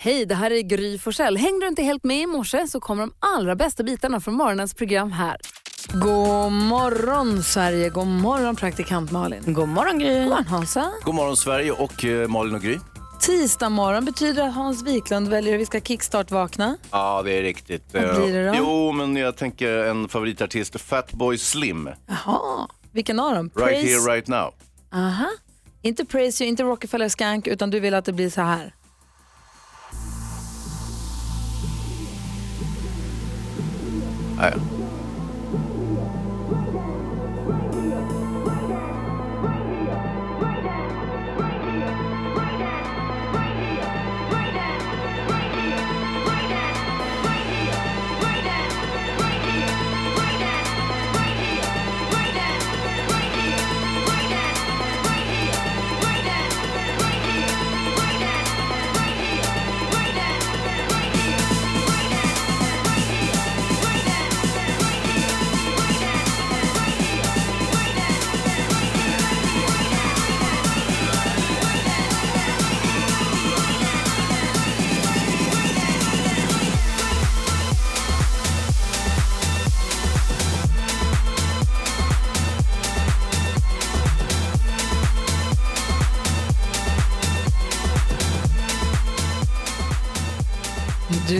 Hej, det här är Gry Forssell. Hängde du inte helt med i morse så kommer de allra bästa bitarna från morgonens program här. God morgon Sverige, god morgon praktikant Malin. God morgon Gry. God morgon Hansa. God morgon Sverige och eh, Malin och Gry. Tisdag morgon betyder att Hans Wiklund väljer att vi ska kickstart-vakna. Ja, det är riktigt. Vad blir det då? Jo, men jag tänker en favoritartist, Fatboy Slim. Jaha, vilken av dem? Right here, right now. Aha. Inte Praise You, inte Rockefeller Skank, utan du vill att det blir så här. Ah,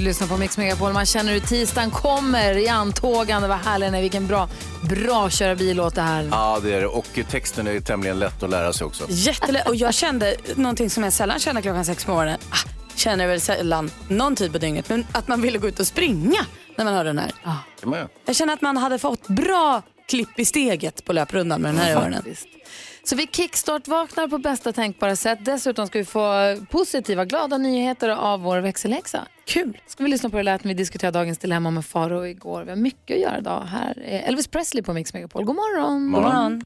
lyssnar på Mix Megapol. Man känner hur tisdagen kommer i antågande. Vad härlig är. Vilken bra, bra köra bil-låt det här. ja, det är det. Och texten är tämligen lätt att lära sig också. Jättelätt. Och jag kände någonting som jag sällan känner klockan sex på morgonen. Ah, känner väl sällan någon tid på dygnet. Men att man ville gå ut och springa när man hör den här. Kan man göra. Jag känner att man hade fått bra klipp i steget på löprundan med den här i öronen. Så vi kickstart-vaknar på bästa tänkbara sätt. Dessutom ska vi få positiva, glada nyheter av vår växelhäxa. Kul! Ska vi lyssna på hur det lät när vi diskuterade dagens dilemma med Faro igår. Vi har mycket att göra idag. Här är Elvis Presley på Mix Megapol. God morgon! God morgon.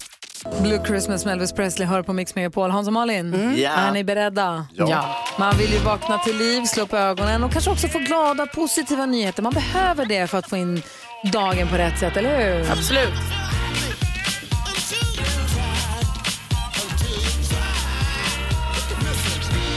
Blue Christmas med Elvis Presley hör på Mix Megapol. Hans och Malin, Ja. är ni beredda? Ja. Man vill ju vakna till liv, slå upp ögonen och kanske också få glada, positiva nyheter. Man behöver det för att få in dagen på rätt sätt, eller hur? Absolut.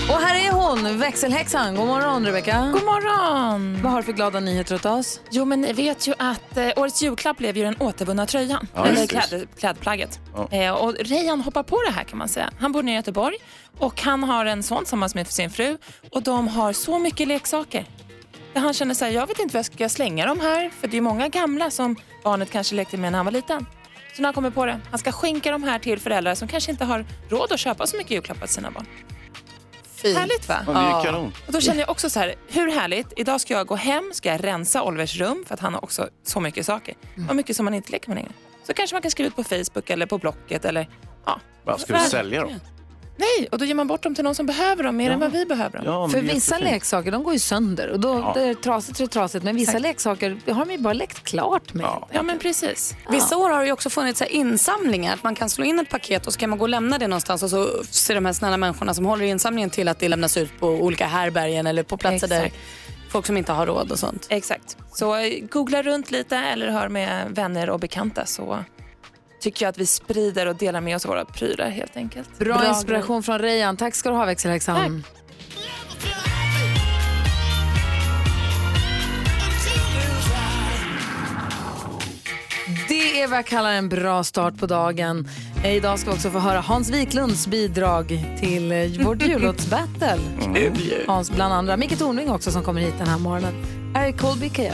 Och här är hon, växelhäxan. God morgon, Rebecca. God morgon! Vad har du för glada nyheter åt oss? Jo, men ni vet ju att eh, årets julklapp blev ju den återvunna tröjan. Ja, eller just kläd, klädplagget. Ja. Eh, och Rejan hoppar på det här kan man säga. Han bor nere i Göteborg och han har en son tillsammans med sin fru och de har så mycket leksaker. Han känner så här, jag vet inte vad jag ska slänga dem här för det är många gamla som barnet kanske lekte med när han var liten. Så när han kommer på det, han ska skänka de här till föräldrar som kanske inte har råd att köpa så mycket julklappar till sina barn. Fint. Härligt va? Ja, det är kanon. Och då känner jag också så här, hur härligt, idag ska jag gå hem, ska jag rensa Olivers rum för att han har också så mycket saker. Och mycket som man inte leker med längre. Så kanske man kan skriva ut på Facebook eller på Blocket eller ja. Ska du sälja dem? Nej, och då ger man bort dem till någon som behöver dem mer än vad vi behöver dem. Ja, För det vissa jättefint. leksaker de går ju sönder och då Ja. det är trasigt så är det trasigt. Men vissa Exakt. leksaker har de ju bara lekt klart med. Ja. Ja men precis. Vissa år har det ju också funnits så här insamlingar. Att man kan slå in ett paket och så kan man gå och lämna det någonstans och så ser de här snälla människorna som håller i insamlingen till att det lämnas ut på olika härbergen eller på platser där Exakt. folk som inte har råd och sånt. Exakt. Så eh, googla runt lite eller hör med vänner och bekanta så tycker jag att vi sprider och delar med oss av våra prylar helt enkelt. Bra, inspiration från Rejan. Tack ska du ha växelhäxan. Det är vad jag kallar en bra start på dagen. Eh, Idag ska vi också få höra Hans Wiklunds bidrag till eh, vårt jullåtsbattle. Hans bland andra. Micke Tornving också som kommer hit den här morgonen. Här är Colby Kael.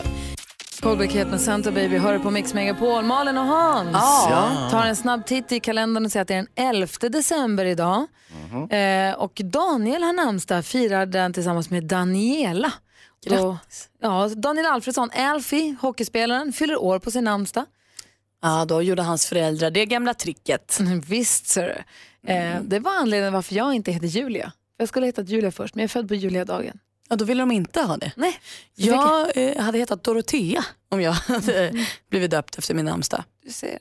Colby Kael med Santa Baby hör på Mix Megapol. Malin och Hans Ja. tar en snabb titt i kalendern och ser att det är den 11 december idag. Eh, och Daniel har namnsdag, firar den tillsammans med Daniela. Då, ja, Daniel Alfredsson, Alfie, hockeyspelaren, fyller år på sin namnsdag. Ja, då gjorde hans föräldrar det gamla tricket. Visst ser du. Eh, det var anledningen varför jag inte heter Julia. Jag skulle ha hetat Julia först, men jag är född på Julia-dagen. Ja, då ville de inte ha det. Nej, Jag eh, hade hetat Dorotea om jag hade blivit döpt efter min namnsdag. du ser.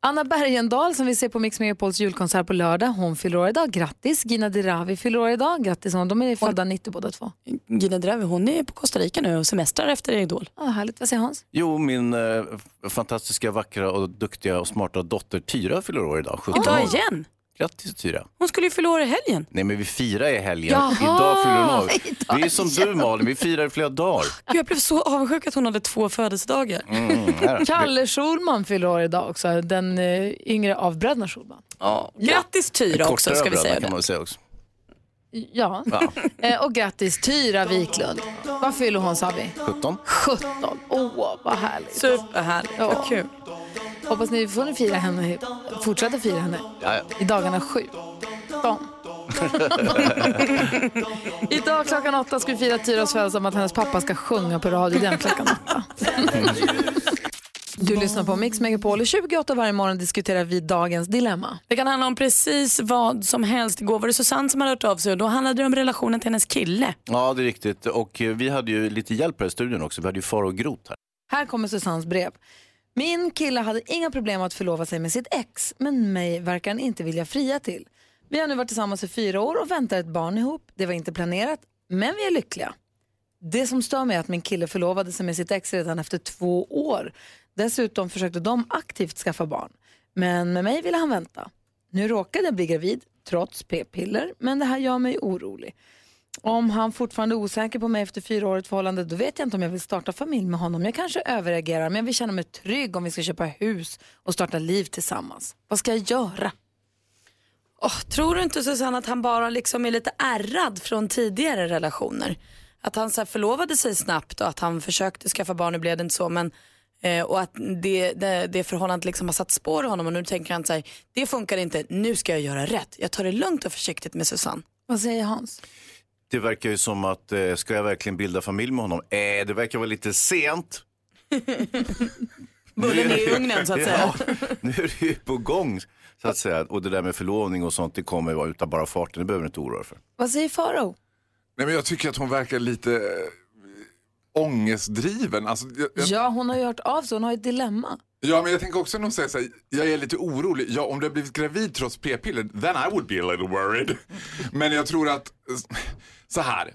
Anna Bergendahl som vi ser på Mix Megapols julkonsert på lördag, hon fyller år idag. Grattis! Gina Dirawi fyller år idag. Grattis hon. De är födda 90 båda två. Gina Drevi, hon är på Costa Rica nu och semestrar efter Idol. Ah, härligt. Vad säger Hans? Jo, min eh, fantastiska, vackra och duktiga och smarta dotter Tyra fyller år idag. 17 Idag igen. Grattis Tyra. Hon skulle ju fylla år i helgen. Nej men vi firar i helgen. Jaha, Idag fyller hon av. idag Vi är som du Malin, vi firar i flera dagar. Gud, jag blev så avundsjuk att hon hade två födelsedagar. Mm, här. Kalle Schulman fyller år idag också, den eh, yngre av bröderna Schulman. Ja. Grattis Tyra också ska vi säga. kan Det. man säga också. Ja. Ja. Eh, och grattis Tyra Wiklund. Vad fyller hon sa vi? 17. 17. Åh, vad härligt. Superhärligt, Ja. vad kul. Hoppas ni får ni fira henne, fortsätta fira henne Ja, ja. i dagarna sju. Tom. Idag klockan åtta ska vi fira Tyras födelsedag med att hennes pappa ska sjunga på radio den klockan åtta. Du lyssnar på Mix Megapol. I 28 varje morgon diskuterar vi dagens dilemma. Det kan handla om precis vad som helst. Igår var det Susanne som hade hört av sig och då handlade det om relationen till hennes kille. ja, det är riktigt. Och eh, vi hade ju lite hjälp här i studion också. Vi hade ju Farao Groth här. Här kommer Susannes brev. Min kille hade inga problem att förlova sig med sitt ex, men mig verkar han inte vilja fria till. Vi har nu varit tillsammans i fyra år och väntar ett barn ihop. Det var inte planerat, men vi är lyckliga. Det som stör mig är att min kille förlovade sig med sitt ex redan efter två år. Dessutom försökte de aktivt skaffa barn. Men med mig ville han vänta. Nu råkade jag bli gravid, trots p-piller, men det här gör mig orolig. Om han fortfarande är osäker på mig efter fyra år i ett förhållande, då vet jag inte om jag vill starta familj med honom. Jag kanske överreagerar, men jag vill känna mig trygg om vi ska köpa hus och starta liv tillsammans. Vad ska jag göra? Åh, tror du inte Susanne att han bara liksom är lite ärrad från tidigare relationer? Att han så förlovade sig snabbt och att han försökte skaffa barn, nu blev det inte så men eh, och att det, det, det förhållandet liksom har satt spår i honom och nu tänker han så här, det funkar inte, nu ska jag göra rätt. Jag tar det lugnt och försiktigt med Susanne. Vad säger Hans? Det verkar ju som att, eh, ska jag verkligen bilda familj med honom? Eh, det verkar vara lite sent. Bullen är i ugnen så att säga. Ja, nu är det ju på gång. Så att säga. Och det där med förlovning och sånt, det kommer vara utav bara farten. Det behöver du inte oroa dig för. Vad säger Faro? Nej, men jag tycker att hon verkar lite äh, ångestdriven. Alltså, jag, jag, Ja, hon har ju hört av sig. Hon har ett dilemma. ja, men jag tänker också när hon säger så här, jag är lite orolig. Ja, om du har blivit gravid trots p-piller, then I would be a little worried. Men jag tror att, så här.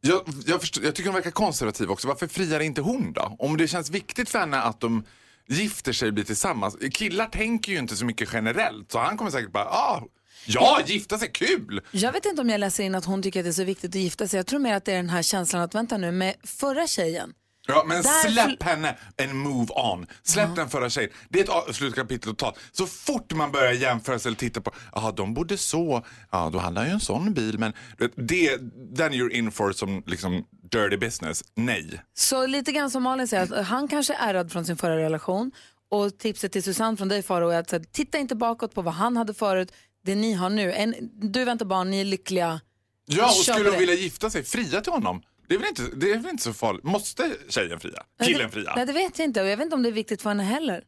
Jag, jag, förstår, jag tycker hon verkar konservativ också. Varför friar inte hon då? Om det känns viktigt för henne att de gifter sig och blir tillsammans. Killar tänker ju inte så mycket generellt. Så han kommer säkert bara, ah, ja, gifta sig, kul! Jag vet inte om jag läser in att hon tycker att det är så viktigt att gifta sig. Jag tror mer att det är den här känslan att vänta nu med förra tjejen. Ja, men Där- släpp henne and move on. Släpp den förra tjejen. Det är ett avslutskapitel totalt. Så fort man börjar jämföra sig eller titta på, ja de bodde så, ja då hade han ju en sån bil, men det, den you're in for som liksom dirty business. Nej. Så lite grann som Malin säger, att han kanske är rädd från sin förra relation. Och tipset till Susanne från dig Faro är att så här, titta inte bakåt på vad han hade förut. Det ni har nu, en, du väntar barn, ni är lyckliga. Ja, och Kör skulle hon det. vilja gifta sig, fria till honom. Det är väl inte, det är väl inte så farligt. Måste tjejen fria? Killen fria? Nej, det vet jag inte och jag vet inte om det är viktigt för henne heller.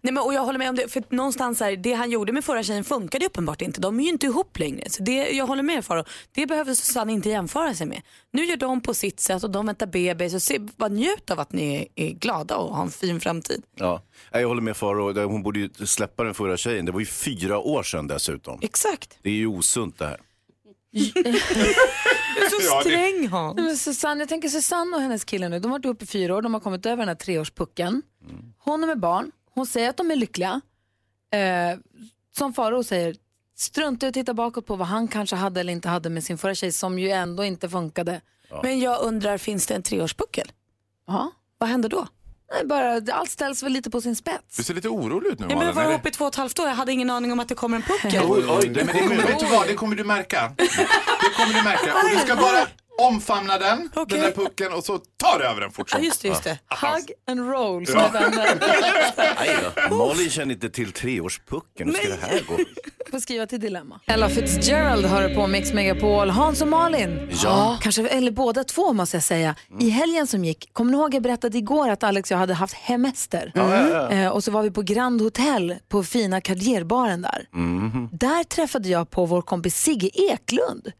Nej, men, och jag håller med om det, för någonstans här, det han gjorde med förra tjejen funkade uppenbart inte. De är ju inte ihop längre. Så det, jag håller med Faro. Det behöver Susanne inte jämföra sig med. Nu gör de på sitt sätt och de väntar bebis. Och se, bara njut av att ni är, är glada och har en fin framtid. Ja. Jag håller med Farao, hon borde ju släppa den förra tjejen. Det var ju fyra år sedan dessutom. Exakt. Det är ju osunt det här. Du är så sträng Hans. Nej, Men Susanne, jag tänker Susanne och hennes kille nu, de har varit ihop i fyra år, de har kommit över den här treårspucken. Hon är med barn, hon säger att de är lyckliga. Eh, som Faro säger, strunta i att titta bakåt på vad han kanske hade eller inte hade med sin förra tjej som ju ändå inte funkade. Men jag undrar, finns det en treårspuckel? Ja. Vad händer då? Nej, bara, allt ställs väl lite på sin spets. Du ser lite orolig ut nu Ja, men Malin. jag var ihop i två och ett halvt år. Jag hade ingen aning om att det kommer en puckel. Oj, oj, det, men det, kommer, vet du vad, det kommer du märka. Det kommer du märka. Och du ska bara omfamna den, Okej. den där pucken och så tar du över den fort Ja, som. just det, just det. Hug and roll som vänner. Nej då. Malin känner inte till treårspucken. Hur ska det här gå? Får skriva till Dilemma. Ella Fitzgerald hör på Mix Megapol. Hans och Malin. Ja. Kanske, eller båda två måste jag säga. I helgen som gick, kommer ni ihåg jag berättade igår att Alex och jag hade haft hemester. Eh, och så var vi på Grand Hotel på fina Cardierbaren där. Där träffade jag på vår kompis Sigge Eklund.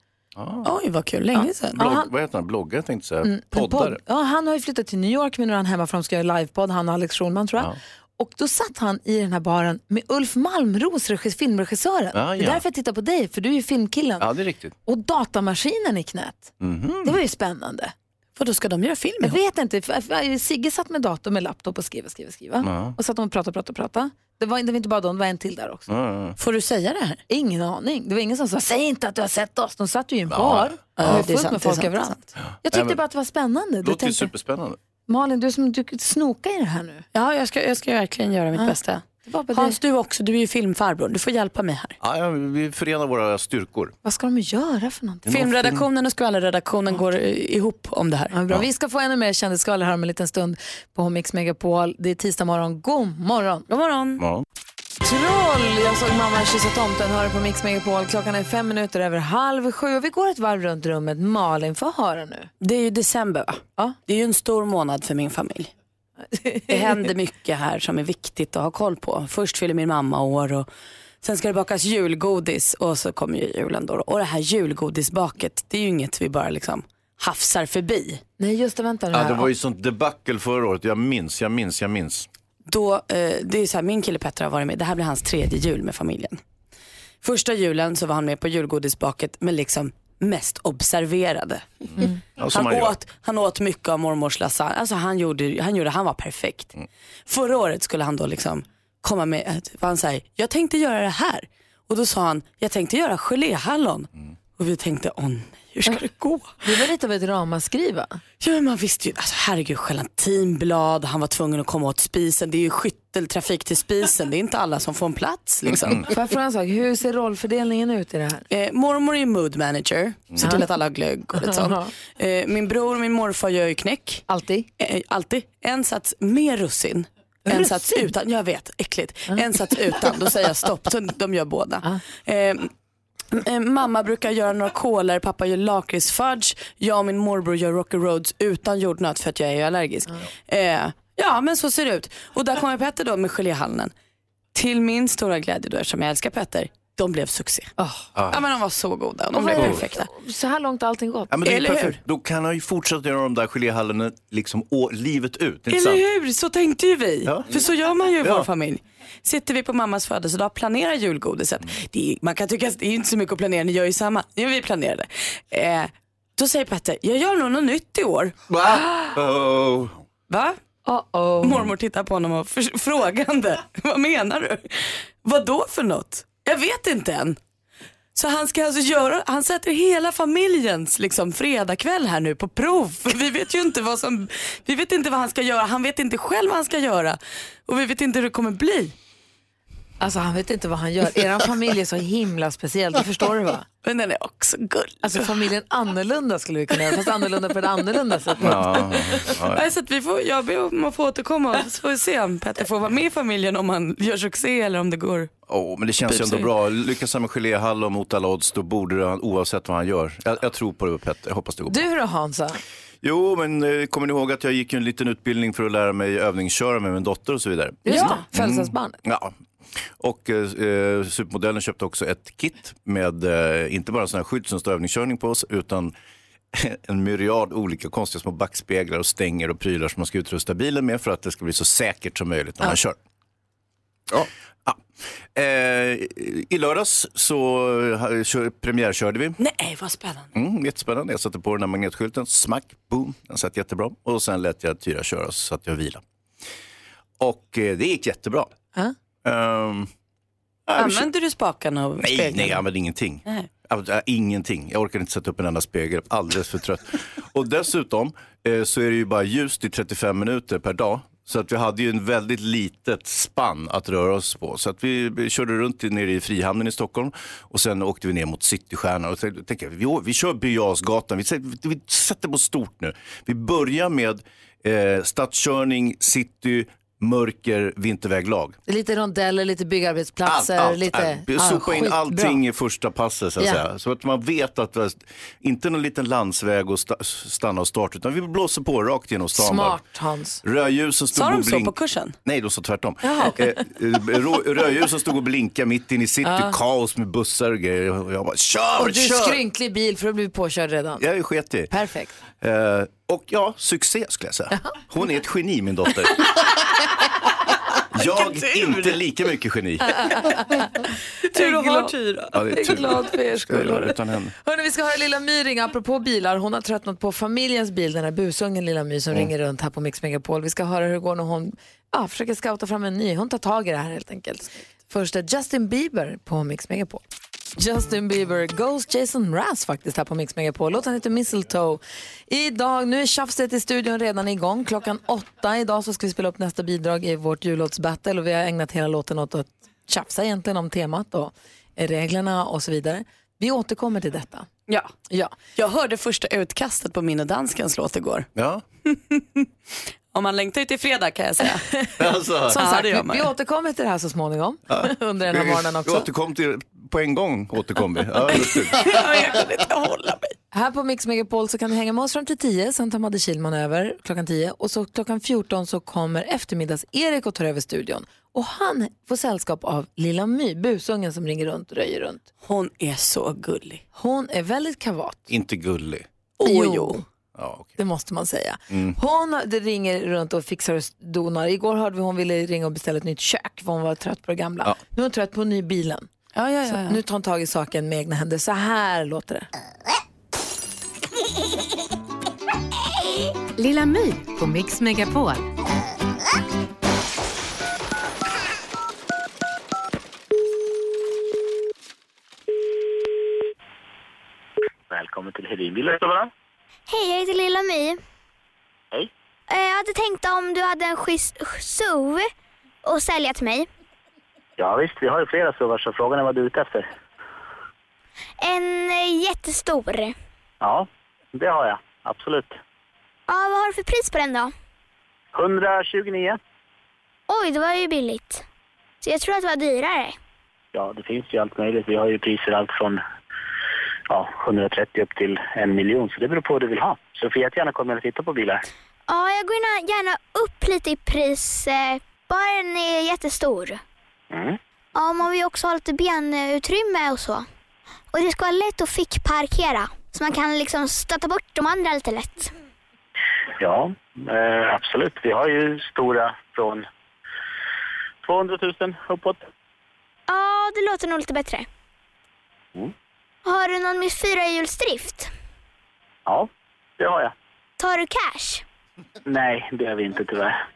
Oj, vad kul. Länge sedan. Blogg, han- vad heter han? Bloggare tänkte jag säga. En Poddare. podd. Ja, han har ju flyttat till New York, men nu är han hemma för de ska göra livepodd, han och Alex Schulman tror jag. Och då satt han i den här baren med Ulf Malmros, regis- filmregissören. Ah, Det är ja. därför jag tittar på dig, för du är ju filmkillen. Ja, det är riktigt. Och datamaskinen i knät. Det var ju spännande. För då ska de göra film Jag ihop? vet inte, Sigge satt med dator med laptop och skrev, skrev, skrev. Ja. Och satt de och pratade, pratade, pratade. Det var, det var inte bara de, det var en till där också. Får du säga det här? Ingen aning. Det var ingen som sa, säg inte att du har sett oss. De satt ju i en bar. Ja, det var det är fullt sant, med det är folk överallt. sant. Jag tyckte men- bara att det var spännande. Det låter ju tänkte, superspännande. Malin, du som du snoka i det här nu. Ja, jag ska, jag ska verkligen göra mitt bästa. Hans, du också, du är ju filmfarbror. Du får hjälpa mig här. Ja, vi förenar våra styrkor. Vad ska de göra för någonting? Filmredaktionen och skvallerredaktionen går ihop om det här. Ja, bra. Vi ska få ännu mer kändisskvaller här om en liten stund på Mix Megapol. Det är tisdag morgon. God morgon! God morgon. Ja. Troll! Jag såg mamma kyssa tomten, hör på Mix Megapol. Klockan är fem minuter över halv sju och vi går ett varv runt rummet. Malin, får höra nu. Det är ju december va? Ja. Det är ju en stor månad för min familj. Det händer mycket här som är viktigt att ha koll på. Först fyller min mamma år och sen ska det bakas julgodis och så kommer ju julen då. Och det här julgodisbaket, det är ju inget vi bara liksom hafsar förbi. Nej, just det, vänta nu. Ja, det var ju sånt debacle förra året. Jag minns, jag minns, jag minns. Då, eh, det är så här, min kille Petter har varit med, det här blir hans tredje jul med familjen. Första julen så var han med på julgodisbaket men liksom mest observerade. Som Han åt, han åt mycket av mormors lasagne. Alltså han gjorde, han gjorde, han var perfekt. Förra året skulle han då liksom komma med, han säger, jag tänkte göra det här. Och då sa han, jag tänkte göra geléhallon. Och vi tänkte, åh nej, hur ska det gå? Det var lite av ett ramaskri va? Ja men man visste ju, alltså herregud gelatinblad, han var tvungen att komma åt spisen. Det är ju skytteltrafik till spisen, det är inte alla som får en plats liksom. Får jag fråga en sak, hur ser rollfördelningen ut i det här? Eh, mormor är ju mood manager, ser till att alla har glögg och lite sånt. Eh, min bror och min morfar gör ju knäck. Alltid? Eh, alltid. En sats med russin. En sats utan, jag vet, äckligt. En sats utan, då säger jag stopp. Så de gör båda. Eh, eh, mamma brukar göra några kolor, pappa gör lakritsfudge. Jag och min morbror gör Rocky Roads utan jordnöt för att jag är allergisk. Eh, ja men så ser det ut. Och där kommer Petter då med geléhallnen. Till min stora glädje då eftersom jag älskar Petter, de blev succé. Ja men de var så goda och de blev perfekta. Så här långt har allting gått. Ja, men det är Eller hur? Då kan han ju fortsätta göra de där geléhallarna liksom å, livet ut. Inte sant? Eller hur, så tänkte ju vi. Ja. För så gör man ju i Ja. vår familj. Sitter vi på mammas födelsedag, planerar julgodiset. Det är, man kan tycka att det är inte så mycket att planera, ni gör ju samma. Ja, vi planerade. Eh, då säger Petter, jag gör nog något nytt i år. Va? Oh. Va? Uh-oh. Mormor tittar på honom och frågande. Vad menar du? Vad då för något? Jag vet inte än. Så han ska alltså göra, han sätter hela familjens liksom fredagkväll här nu på prov. För vi vet ju inte vad som, vi vet inte vad han ska göra, han vet inte själv vad han ska göra. Och vi vet inte hur det kommer bli. Alltså han vet inte vad han gör. Er familj är så himla speciell, det förstår du va? Men den är också gullig. Alltså familjen annorlunda skulle vi kunna göra, fast annorlunda på ett annorlunda sätt. Ja, ja. Nej, Så att vi får, jag ber om att få återkomma så får vi se om Petter får vara med i familjen om han gör succé eller om det går. Åh, men det känns ju ändå bra. Lyckas han med geléhallon mot alla odds, då borde han oavsett vad han gör. Jag, jag tror på det Petter, jag hoppas det går bra. Du då Hansa? Jo, men eh, kommer ni ihåg att jag gick en liten utbildning för att lära mig övningsköra med min dotter och så vidare? Just det, födelsedagsbarnet. Ja. Och eh, supermodellen köpte också ett kit med eh, inte bara sån här skydd som står övningskörning på oss utan en myriad olika konstiga små backspeglar och stänger och prylar som man ska utrusta bilen med för att det ska bli så säkert som möjligt när man kör. Ja. Ja. Eh, I lördags så kör, premiärkörde vi. Nej vad spännande. Mm, jättespännande. Jag satte på den här magnetskylten, smack, boom, den satt jättebra. Och sen lät jag Tyra köra så att jag vila. Och eh, det gick jättebra. Ja. Vi kör- Använder du spakarna och nej, speglarna? nej, jag använde ingenting. Nej. Jag- jag- Ingenting. Jag orkade inte sätta upp en enda spegel. Alldeles för trött. och dessutom eh, så är det ju bara ljust i 35 minuter per dag. Så att vi hade ju en väldigt litet spann att röra oss på. Så att vi, vi körde runt nere i Frihamnen i Stockholm och sen åkte vi ner mot Citystjärnan. Och tänkte vi, vi kör Birger Jarlsgatan, vi, sätter- vi sätter på stort nu. Vi börjar med eh, stadskörning, city, mörker, vinterväglag. Lite rondeller, lite byggarbetsplatser, Allt, allt, lite... allt. Sopa in allting i första passet så att Ja. säga. Så att man vet att det är inte någon liten landsväg och sta- stanna och starta utan vi blåser på rakt genom stan. Smart Hans. Rödljusen stod Sa de och så blink... på kursen? Nej, de sa tvärtom. Eh, eh, Rödljusen stod och blinkade mitt in i city, kaos med bussar och grejer. Och jag bara, kör, Och du kör! skrynklig bil för att bli påkörd redan. Jag är sket i. Perfekt. Eh, och ja, succé skulle jag säga. Hon är ett geni min dotter. Jag inte lika mycket geni. Tur att ha Tyra. Ja, det är tur. glad för er skull. Hörrni, vi ska höra Lilla My ringa apropå bilar. Hon har tröttnat på familjens bil, den här busungen Lilla My som ringer runt här på Mix Megapol. Vi ska höra hur det går när hon ja, försöker scouta fram en ny. Hon tar tag i det här helt enkelt. Först är Justin Bieber på Mix Megapol. Justin Bieber, Ghost Jason Mraz faktiskt här på Mix Megapol. Låten heter Mistletoe. Idag, nu är tjafset i studion redan igång. Klockan åtta idag så ska vi spela upp nästa bidrag i vårt jullåtsbattle och vi har ägnat hela låten åt att tjafsa egentligen om temat och reglerna och så vidare. Vi återkommer till detta. Ja. Ja. Jag hörde första utkastet på min och danskens låt igår. Ja, Om man längtar ut till fredag kan jag säga. alltså. Som Ja, sagt, vi, vi återkommer till det här så småningom under den här morgonen Vi också. återkom till, på en gång återkom vi. Ja, jag kunde inte hålla mig. Här på Mix Megapol så kan du hänga med oss fram till 10, sen tar Madde Kihlman över klockan 10 och så klockan 14 så kommer eftermiddags-Erik och tar över studion. Och han får sällskap av Lilla My, busungen som ringer runt och röjer runt. Hon är så gullig. Hon är väldigt kavat. Inte gullig. Åh, Jo. jo. Ja, okej. Det måste man säga. Hon det ringer runt och fixar och donar. Igår hörde vi hon ville ringa och beställa ett nytt kök för hon var trött på det gamla. Ja. Nu är hon trött på en ny bilen. Ja, ja, ja. nu tar hon tag i saken med egna händer. Så här låter det. Lilla My på Mix Megapol. Välkommen till Hedin Bilrestaurang. Hej, jag heter Lilla My. Hej. Eh, Jag hade tänkt om du hade en schysst SUV att sälja till mig. Ja visst, vi har ju flera suvar så frågan är vad du är ute efter. En eh, jättestor. Ja, det har jag. Absolut. Ja, vad har du för pris på den då? 129. Oj, det var ju billigt. Så jag tror att det var dyrare. Ja, det finns ju allt möjligt. Vi har ju priser allt från ja, 130 upp till en miljon. Så det beror på vad du vill ha. Så du får jättegärna komma och titta på bilar. Ja, jag går gärna, upp lite i pris. Eh, bara den är jättestor. Mm. Ja, man vill också ha lite benutrymme och så. Och det ska vara lätt att fick parkera. Så man kan liksom stöta bort de andra lite lätt. Ja, eh, absolut. Vi har ju stora från 200 000 uppåt. Ja, det låter nog lite bättre. Mm. Har du någon med fyrahjulsdrift? Ja, det har jag. Tar du cash? Nej, det gör vi inte tyvärr.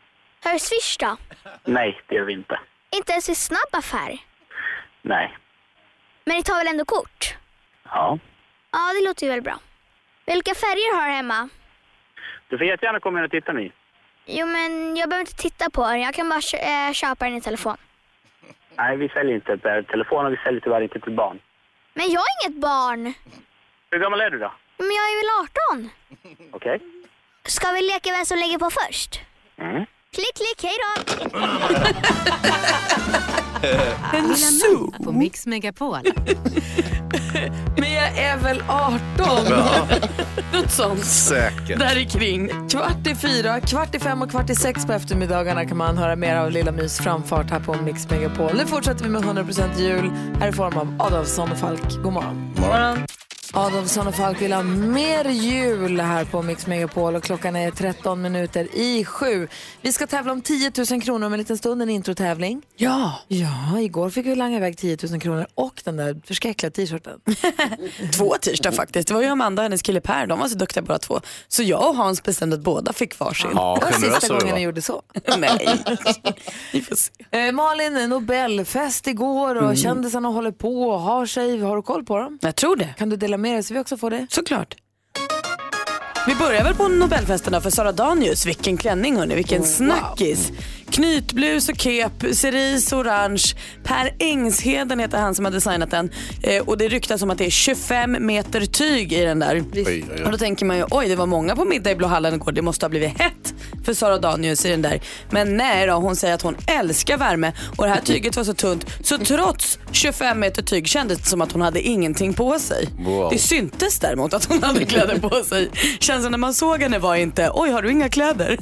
Har du swish då? Nej, det gör vi inte. Inte ens i snabb affär. Nej. Men ni tar väl ändå kort? Ja. Ja, det låter ju väl bra. Vilka färger har du hemma? Du får jättegärna komma in och titta nu. Jo, men jag behöver inte titta på den. Jag kan bara kö- äh, köpa den i telefon. Nej, vi säljer inte per telefon och vi säljer tyvärr inte till barn. Men jag är inget barn. Hur gammal är du då? Men jag är väl 18? Okej. Ska vi leka vem som lägger på först? Mm. Klick, klick, hej då! Lilla My på Mix Megapol. Men jag är väl 18? Något sånt. Säkert. Där i kring. Kvart i fyra, kvart i fem och kvart i sex på eftermiddagarna kan man höra mer av Lilla Mys framfart här på Mix Megapol. Nu fortsätter vi med 100% jul här i form av Adolfsson och Falk. God morgon. Morgon. Adolfsson och Falk vill ha mer jul här på Mix Megapol och klockan är 13 minuter i sju. Vi ska tävla om 10 000 kronor om en liten stund, en introtävling. Ja. Ja, igår fick vi langa iväg 10 000 kronor och den där förskräckliga t-shirten. Två t-shirtar faktiskt. Det var ju Amanda och hennes kille Per. De var så duktiga båda två. Så jag och Hans bestämde att båda fick varsin. Ja, Det var sista var gången va? ni gjorde så. Nej. Vi får se. Eh, Malin, Nobelfest igår och kändisarna håller på och har sig. Har du koll på dem? Jag tror det. Kan du dela med dig så vi också får det? Såklart. Vi börjar väl på Nobelfesten då för Sara Danius. Vilken klänning hörni, vilken snackis. Knytblus och kep, cerise orange. Per Engsheden heter han som har designat den. Eh, och det ryktas om att det är 25 meter tyg i den där. Oj, oj, Och då tänker man ju, oj det var många på middag i Blå hallen igår, det måste ha blivit hett för Sara Danius i den där. Men nej då, hon säger att hon älskar värme och det här tyget var så tunt så trots 25 meter tyg kändes det som att hon hade ingenting på sig. Wow. Det syntes däremot att hon hade kläder på sig. Känslan när man såg henne var inte, oj har du inga kläder?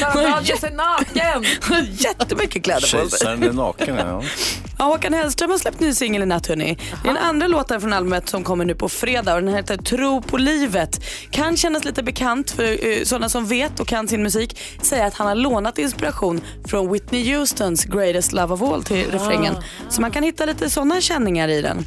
Sara Danius är naken! Jättemycket kläder på sig. Kejsaren är naken. Ja. Ja, Håkan Hellström har släppt ny singel i natt hörni. Det är den andra låten från albumet som kommer nu på fredag och den heter Tro på livet. Kan kännas lite bekant för uh, sådana som vet och kan sin musik. Säger att han har lånat inspiration från Whitney Houstons Greatest Love of All till refrängen. Så man kan hitta lite sådana känningar i den.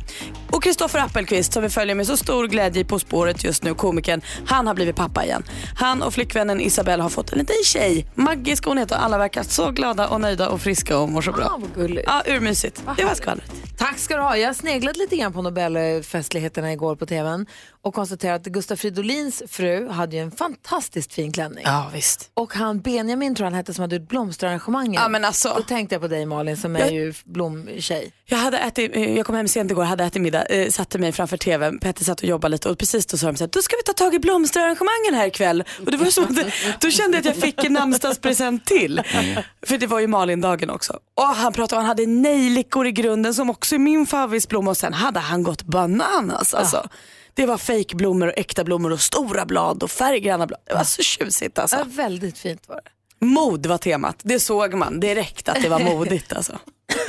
Och Kristoffer Appelqvist som vi följer med så stor glädje På spåret just nu, komikern, han har blivit pappa igen. Han och flickvännen Isabelle har fått en liten tjej. Maggie ska hon heta och alla verkar så glada och nöjda och friska och mår så bra. Ah, vad gulligt. Ja, urmysigt. Det var skvallret. Tack ska du ha. Jag sneglade lite grann på Nobelfestligheterna igår på tvn och konstaterade att Gustaf Fridolins fru hade ju en fantastiskt fin klänning. Ja, visst. Och han Benjamin tror han hette som hade gjort blomsterarrangemangen. Ja, men alltså. Då tänkte jag på dig Malin som är Jag- ju blomtjej. Jag, hade ätit, eh, jag kom hem sent igår, hade ätit middag, eh, satte mig framför tvn, Petter satt och jobbade lite och precis då sa de så här, då ska vi ta tag i blomsterarrangemangen här ikväll. Och det var som att, då kände jag att jag fick en namnsdagspresent till. För det var ju Malin-dagen också. Och han pratade om han hade nejlikor i grunden som också är min favoritblomma och sen hade han gått bananas alltså. Det var fejkblommor och äkta blommor och stora blad och färggranna blad. Det var så tjusigt alltså. Ja, väldigt fint var det. Mod var temat, det såg man direkt att det var modigt alltså.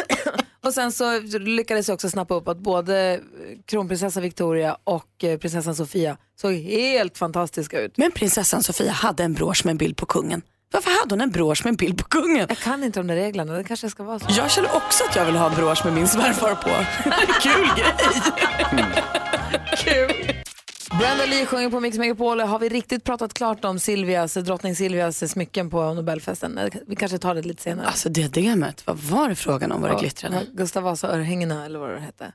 Och sen så lyckades jag också snappa upp att både kronprinsessa Victoria och eh, prinsessan Sofia såg helt fantastiska ut. Men prinsessan Sofia hade en brosch med en bild på kungen. Varför hade hon en brosch med en bild på kungen? Jag kan inte de där reglerna, det kanske ska vara så. Jag känner också att jag vill ha en brosch med min svärfar på. Kul grej. Kul. Brenda Lee sjunger på Mix Megapol. Har vi riktigt pratat klart om Silvias, drottning Silvias smycken på Nobelfesten? Vi kanske tar det lite senare. Alltså diademet, vad var det frågan om? Var det Ja, glittrande? Gustav Vasa-örhängena eller vad det hette.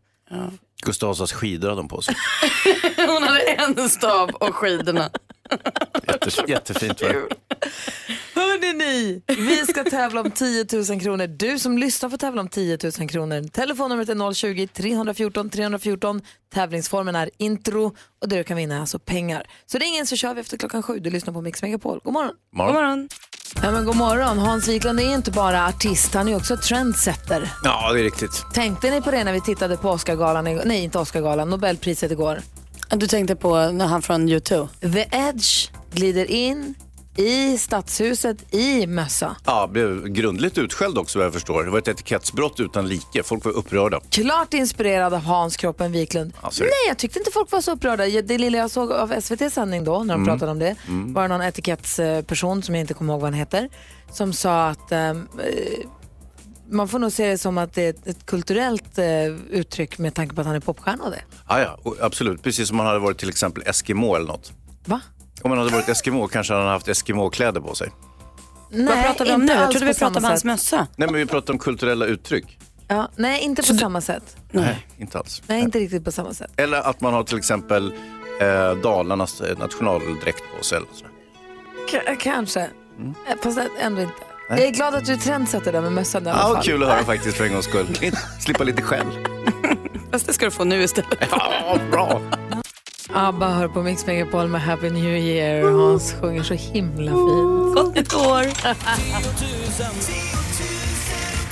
Gustav Vasas skidor hade de på sig. Hon hade en stav och skidorna. Jättefint var det. Hörrni ni, vi ska tävla om 10 000 kronor. Du som lyssnar får tävla om 10 000 kronor. Telefonnumret är 020-314 314. Tävlingsformen är intro och det du kan vinna är alltså pengar. Så ring in så kör vi efter klockan sju. Du lyssnar på Mix Megapol. God morgon. Morgon. morgon. Ja, men god morgon. Hans Wiklund är inte bara artist, han är också trendsetter. Ja, det är riktigt. Tänkte ni på det när vi tittade på Oscargalan, nej inte Oscargalan, Nobelpriset igår? Du tänkte på när han från U2? The Edge glider in i stadshuset i mössa. Ja, blev grundligt utskälld också vad jag förstår. Det var ett etikettsbrott utan like. Folk var upprörda. Klart inspirerad av Hans Kroppen Wiklund. Alltså, Nej, jag tyckte inte folk var så upprörda. Det lilla jag såg av SVT sändning då, när de pratade om det, var det någon etikettsperson, som jag inte kommer ihåg vad han heter, som sa att eh, man får nog se det som att det är ett, ett kulturellt eh, uttryck med tanke på att han är popstjärna och det. Ja, ja, och absolut. Precis som man hade varit till exempel Eskimo eller något. Va? Om man hade varit Eskimo kanske han hade haft Eskimo-kläder på sig. Nej, Vad pratar vi om nu? inte Jag alls trodde vi på samma pratade om hans sätt. mössa. Nej, men vi pratar om kulturella uttryck. Ja, nej, inte på samma sätt. Nej, inte alls. Nej, inte riktigt på samma sätt. Eller att man har till exempel eh, Dalarnas eh, nationaldräkt på sig. Eller. K- kanske. Eh, Fast ändå inte. Jag är glad att du trendsätter där med mössan i alla Ja, fall. kul att höra faktiskt för en gångs skull. Slippa lite skäll. Fast det ska du få nu istället. Ja, bra. ABBA hör på Mix Megapol med Happy New Year. Hans sjunger så himla fint. Gott nytt år.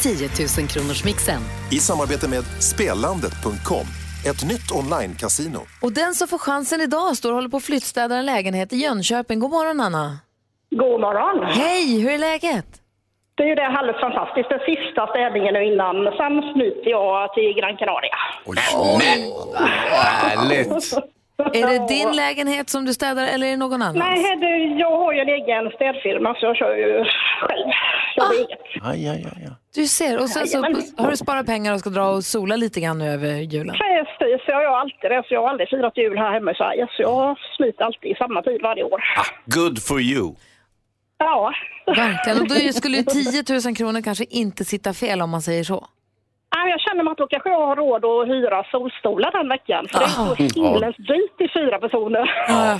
10 000 kronors mixen. I samarbete med Spelandet.com, ett nytt online-casino. Och den som får chansen idag står och håller på att flyttstäda en lägenhet i Jönköping. God morgon Anna. God morgon. Hej, hur är läget? Det är ju det alldeles fantastiskt. Den sista städningen nu innan. Sen smiter jag till Gran Canaria. Härligt. Är det din lägenhet som du städar eller är det någon annans? Nej, det, jag har ju en egen städfirma så jag kör ju själv. Kör Ah. eget. Aj, aj, aj, aj. Du ser, och sen så har du sparat pengar och ska dra och sola lite grann nu över julen. Precis, jag gör alltid det. Så jag har aldrig firat jul här hemma i Sverige. Så jag smiter alltid i samma tid varje år. Good for you. Ja. Verkligen, och då skulle ju 10 000 kronor kanske inte sitta fel om man säger så. Ja, Jag känner mig att då kanske jag har råd att hyra solstolar den veckan. För det är så himlens dyrt i fyra personer.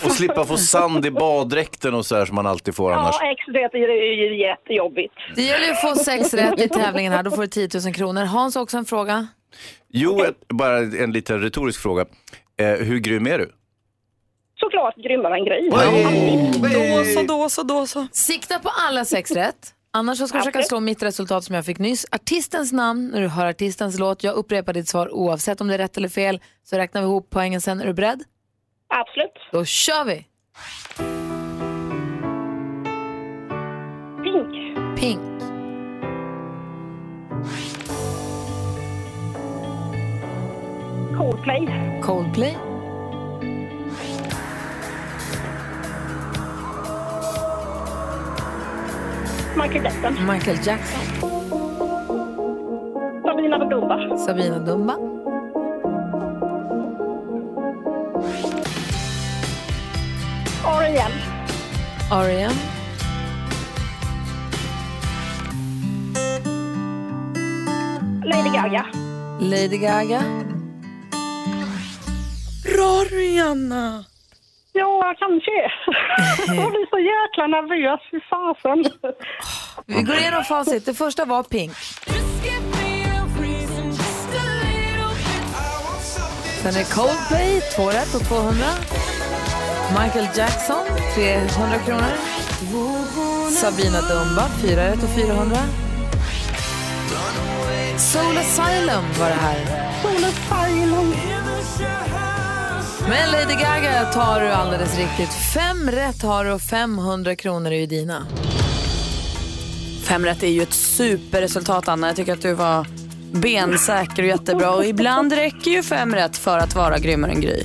Och slippa få sand i baddräkten och så här som man alltid får annars. Ja, ex, det är ju jättejobbigt. Det gäller ju att få sex rätt i tävlingen här, då får du 10 000 kronor. Hans också en fråga. Jo, ett, bara en liten retorisk fråga. Eh, hur grym är du? Såklart grymmare än Gry. Då så, då så, då så. Sikta på alla sex rätt. Annars så ska du försöka slå mitt resultat som jag fick nyss. Artistens namn när du hör artistens låt. Jag upprepar ditt svar oavsett om det är rätt eller fel. Så räknar vi ihop poängen sen. Är du beredd? Absolut. Då kör vi! Pink. Pink. Coldplay. Coldplay. Michael Jackson. Michael Jackson. Sabina Dumba. Sabina Dumba. R.E.M. R.E.M. Lady Gaga. Lady Gaga. Bra Rihanna! Ja, kanske. Jäkla nervös. Fy fasen. Vi går igenom facit. Det första var Pink. Sen är Coldplay, 2 rätt och 200. Michael Jackson, 300 kronor. Sabina Dumba, 4 rätt och 400. Soul Asylum var det här. Soul Asylum. Men Lady Gaga tar du alldeles riktigt. Fem rätt har du och 500 kronor är ju dina. Fem rätt är ju ett superresultat Anna. Jag tycker att du var bensäker och jättebra. Och ibland räcker ju fem rätt för att vara grymmare än Gry.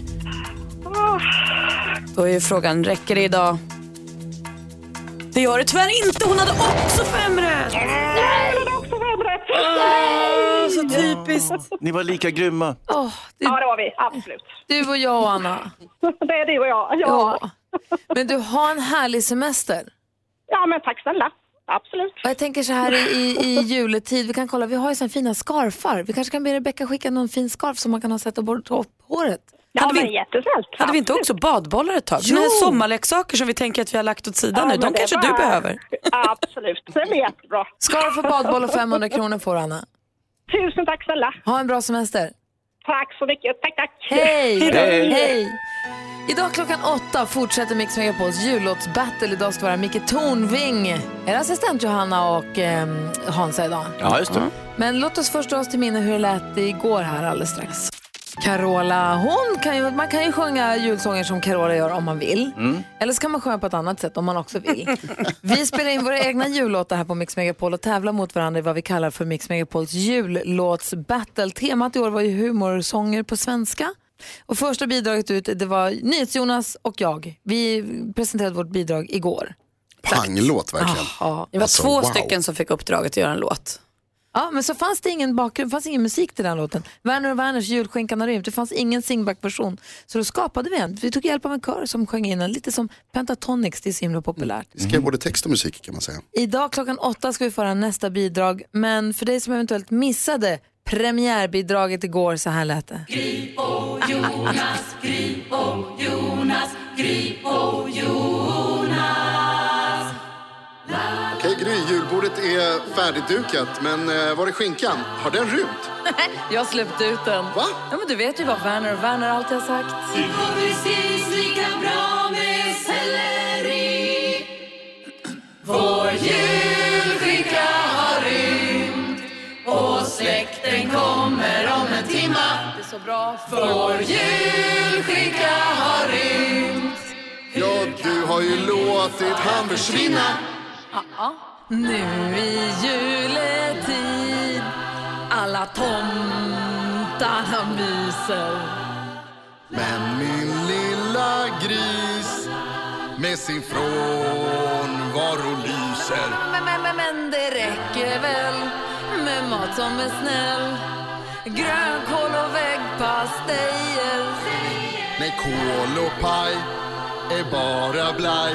Då är ju frågan, räcker det idag? Det gör det tyvärr inte. Hon hade också fem rätt. Åh, så typiskt. Ni var lika grymma. Oh, Ja, det var vi. Absolut. Du och jag, Anna. Det är du och jag. Ja. Ja. Men du har en härlig semester. Ja, men tack snälla. Absolut. Och jag tänker så här i, i, juletid, vi kan kolla, vi har ju såna fina scarfar. Vi kanske kan be Rebecka skicka någon fin scarf som man kan ha sätta bort upp håret. Ja, Hade vi- jättesnällt. Hade vi inte också badbollar ett tag? Jo. Sommarleksaker som vi tänker att vi har lagt åt sidan Ja, nu. De kanske var- du behöver. Absolut. Det blir jättebra. Scarf och badboll och 500 kronor får Anna. Tusen tack snälla. Ha en bra semester. Tack så mycket. Tack, tack. Hej! Hej. Hej! Idag klockan åtta fortsätter Mix Megapols jullåtsbattle. Idag ska vara Micke Tornving, er assistent Johanna och eh, Hansa idag. Ja, just det. Men låt oss först dra oss till minne hur det lät igår här alldeles strax. Carola, hon kan ju, man kan ju sjunga julsånger som Carola gör om man vill. Eller så kan man sjunga på ett annat sätt om man också vill. vi spelar in våra egna jullåtar här på Mix Megapol och tävlar mot varandra i vad vi kallar för Mix Megapols jullåtsbattle. Temat i år var ju humorsånger på svenska. Och första bidraget ut det var NyhetsJonas och jag. Vi presenterade vårt bidrag igår. Panglåt verkligen. Ja, Det var Alltså, två wow. stycken som fick uppdraget att göra en låt. Ja, men så fanns det ingen bakgrund, fanns ingen musik till den låten. Werner och Werners Julskinkan har rymt, det fanns ingen singback-version. Så då skapade vi en. Vi tog hjälp av en kör som sjöng in den, lite som Pentatonix, det är så himla populärt. Vi skrev både text och musik kan man säga. Idag klockan åtta ska vi föra nästa bidrag, men för dig som eventuellt missade premiärbidraget igår, så här lät det. Okej Gry, julbordet är färdigdukat men eh, var är skinkan? Har den rymt? Jag har släppt ut den. Va? Ja, men du vet ju vad Werner och Werner alltid har sagt. Det är så bra. Ja, du har ju låtit han försvinna. Nu i juletid alla tomtarna myser Men min lilla gris med sin frånvaro lyser. men, men, men, men det räcker väl med mat som är snäll Grönkål och väggpastejer Nej, kål och paj är bara blaj.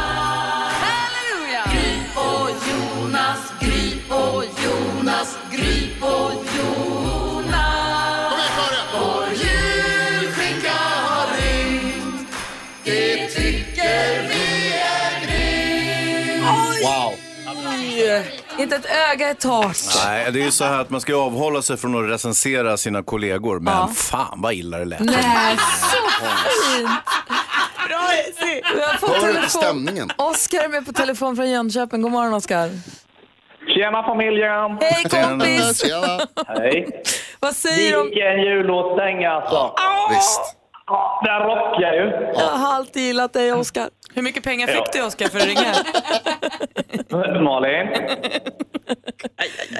och Jonas, Gry och Jonas Kom igen Karin! Vår julskinka har rymt. Det tycker vi är grymt. Wow. Inte ett öga är torrt. Nej, det är ju så här att man ska ju avhålla sig från att recensera sina kollegor, men Ja. fan vad illa det lät. Nej, så fint! Bra Vi har fått Hör du telefon. stämningen? Oskar är med på telefon från Jönköping. God morgon Oskar. Tjena familjen! Hej kompis! Tjena. Hej! Vad säger du. Vilken jullåtstäng alltså! Visst. Ja, Den rockar ju. Jag har alltid gillat dig Oskar. Hur mycket pengar Ja. fick du Oskar för att ringa? Malin?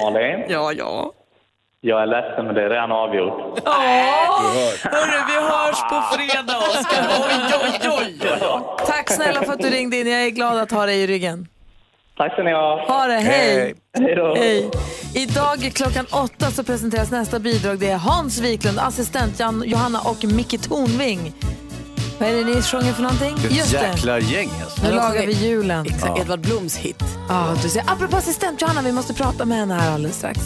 Malin? Ja, ja. Jag är ledsen men det är redan avgjort. Hörru, vi hörs på fredag Oskar. Oj, oj, oj. Tack snälla för att du ringde in. Jag är glad att ha dig i ryggen. Tack ska ni ha. Ha det, hej! Hej. Hej. Idag klockan åtta så presenteras nästa bidrag. Det är Hans Wiklund, assistent Jan, Johanna och Micke Tornving. Vad är det ni sjunger för någonting? Just det. jäkla gäng alltså. Nu lagar vi julen. Exakt, Edvard Bloms hit. Ja, du ser. Apropå assistent Johanna, vi måste prata med henne här alldeles strax.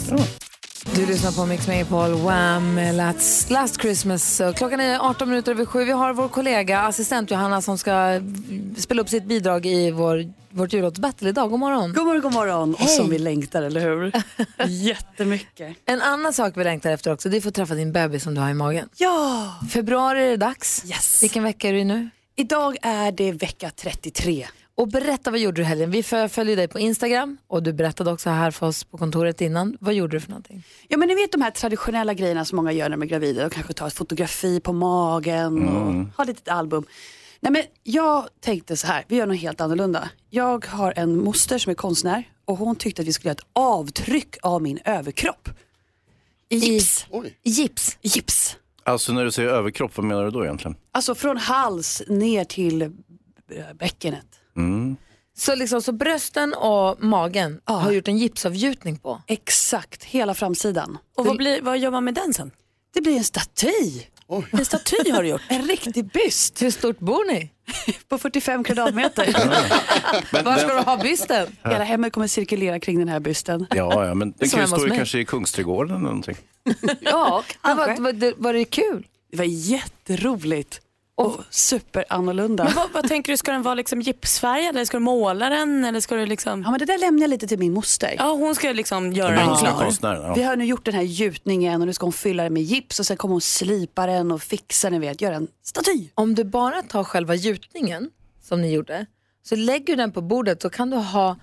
Du lyssnar på Mix Megapol, Wham! Last, Last Christmas. Klockan är 18 minuter över sju. Vi har vår kollega, assistent Johanna, som ska mm, spela upp sitt bidrag i vår, vårt jullåtsbattle idag. God morgon. God morgon, god morgon. Och Hej. som vi längtar, eller hur? Jättemycket. En annan sak vi längtar efter också, det är att få träffa din bebis som du har i magen. Ja! Februari är det dags. Yes. Vilken vecka är du nu? Idag är det vecka 33. Och berätta, vad gjorde du helgen? Vi föl- följer dig på Instagram och du berättade också här för oss på kontoret innan. Vad gjorde du för någonting? Ja, men ni vet de här traditionella grejerna som många gör när de är gravida. De kanske tar ett fotografi på magen och har ett litet album. Nej, men jag tänkte så här, vi gör något helt annorlunda. Jag har en moster som är konstnär och hon tyckte att vi skulle göra ett avtryck av min överkropp. I gips. Oj. Gips. Gips. Alltså när du säger överkropp, vad menar du då egentligen? Alltså från hals ner till eh, bäckenet. Mm. Så, liksom, så brösten och magen Ja. har gjort en gipsavgjutning på? Exakt, hela framsidan. Och vad, blir, vad gör man med den sen? Det blir en staty. En staty har du gjort. En riktig byst. Hur stort bor ni? På 45 kvadratmeter. Men Var ska den- du ha bysten? Hela hemmet kommer cirkulera kring den här bysten. Ja, ja, men den kan ju stå kanske i Kungsträdgården eller någonting. Ja, var, kanske. var, det- var det kul? Det var jätteroligt. Och superannorlunda. Men vad, vad tänker du, ska den vara liksom gipsfärgad eller ska du måla den? Eller ska du liksom... Ja, men det där lämnar jag lite till min moster. Ja, hon ska liksom göra Den yngsta klar. konstnären. Vi Ja. har nu gjort den här gjutningen och nu ska hon fylla den med gips och sen kommer hon slipa den och fixa den, vet, göra en staty. Om du bara tar själva gjutningen som ni gjorde, så lägger du den på bordet så kan du ha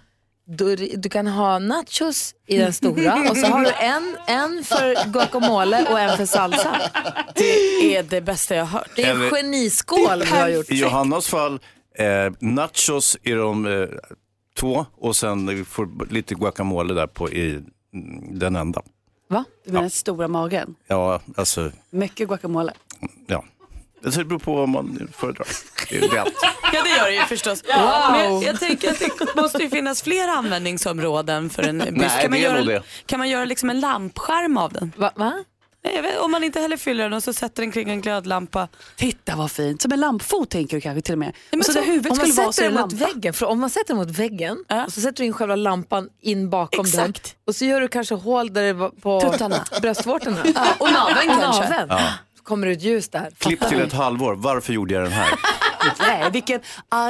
du, du kan ha nachos i den stora och så har du en, en för guacamole och en för salsa. Det är det bästa jag har hört. Det är en geniskål du har gjort. I Johannas fall, eh, nachos i de eh, två och sen får lite guacamole där på i mm, den enda. Va? Du menar den stora magen? Ja, alltså, Mycket guacamole. ja. Alltså, Det beror på vad man föredrar. Det är det allt. Ja det gör det ju förstås. Men jag, jag tänker att det måste ju finnas fler användningsområden för en byst. Nej, kan, man det är göra, nog det. kan man göra liksom en lampskärm av den? Va? Va? Nej, jag vet, om man inte heller fyller den och så sätter den kring en glödlampa. Titta vad fint. Som en lampfot tänker du kanske till och med. men och så, så- där huvudet Om man skulle vara så sätter den mot lampa. väggen, för om man sätter den mot väggen Ja. och så sätter du in själva lampan in bakom den Exakt. och så gör du kanske hål där det var på Tuttarna. bröstvårtorna. Ja, och naveln kanske. naveln. Så kommer ut ljus där. Klipp till ett halvår. Varför gjorde jag den här? Nej, vilken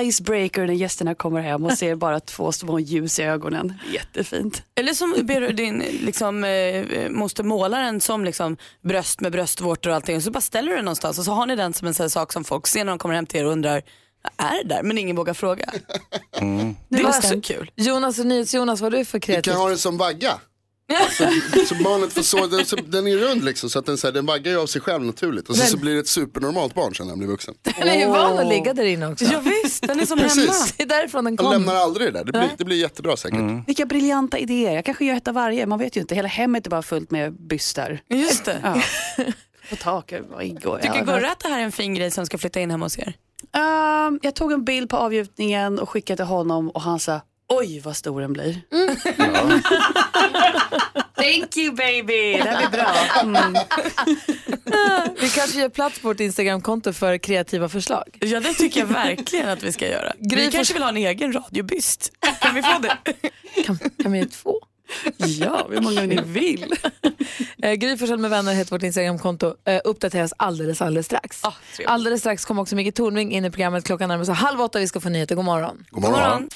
icebreaker när gästerna kommer hem och ser bara två små ljus i ögonen. Jättefint. Eller så ber du din liksom, eh, måste måla den som liksom, bröst med bröstvårtor och allting och så bara ställer du den någonstans och så har ni den som en sån här sak som folk ser när de kommer hem till er och undrar är det där? Men ingen vågar fråga. Mm. Det var är så så- kul. Jonas och NyhetsJonas, vad är du för Vi kreativ? kan ha den som vagga. Så, så barnet får så, den, så, den är rund liksom så att den, så här, den vaggar ju av sig själv naturligt. Och så, så blir det ett supernormalt barn sen när han blir vuxen. Den är ju van att ligga där inne också. Ja, visst, den är som Precis. hemma. Det är därifrån den kom. lämnar aldrig det där. Det blir, det blir jättebra säkert. Vilka briljanta idéer. Jag kanske gör ett av varje. Man vet ju inte. Hela hemmet är bara fullt med bystar. Just det. Ja. På taket och ingår. Tycker Ja. Gurra att det här är en fin grej som ska flytta in hemma hos er? Ehm, jag tog en bild på avgjutningen och skickade till honom och han sa oj vad stor den blir. Thank you baby, det här blir bra. Mm. Vi kanske gör plats på vårt Instagramkonto för kreativa förslag. Ja det tycker jag verkligen att vi ska göra. Gry Vi kanske vill ha en egen radiobyst. Kan vi få det? Kan, kan vi två? Ja, hur många ni vill. Eh, Gry Forssell med vänner heter vårt Instagramkonto. Eh, uppdateras alldeles, alldeles strax. Ah, alldeles strax kommer också Micke Tornving in i programmet. Klockan närmar sig halv åtta. Vi ska få nyheter. God morgon. God morgon.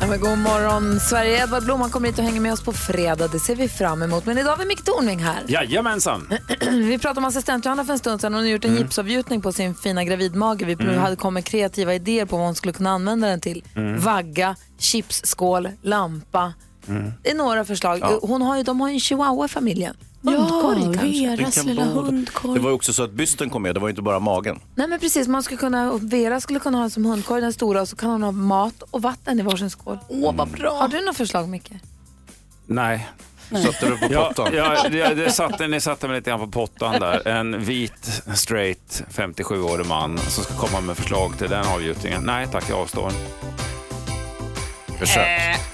Ja, men god morgon, Sverige. Edvard Blom han kommer hit och hänger med oss på fredag. Det ser vi fram emot. Men idag har vi Micke Tornving här. Jajamensan. Vi pratade om assistent Johanna för en stund sedan. Hon har gjort en Mm. gipsavgjutning på sin fina gravidmage. Vi Mm. hade kommit kreativa idéer på vad hon skulle kunna använda den till. Mm. Vagga, chipsskål, lampa. Mm. Det är några förslag. Ja. Hon har ju, de har ju en chihuahua i familjen. Hundkorg kanske. Den kan vara- Det var ju också så att bysten kom med, det var ju inte bara magen. Nej men precis, man skulle kunna, Vera skulle kunna ha som hundkorg den stora och så kan hon ha mat och vatten i varsin skål. Åh vad bra. Har du några förslag Micke? Nej. Satte du på Ja, pottan? ja, det, det satte, ni satte mig lite grann på pottan där. En vit, straight, 57-årig man som ska komma med förslag till den avgjutningen. Nej tack, jag avstår. Försök.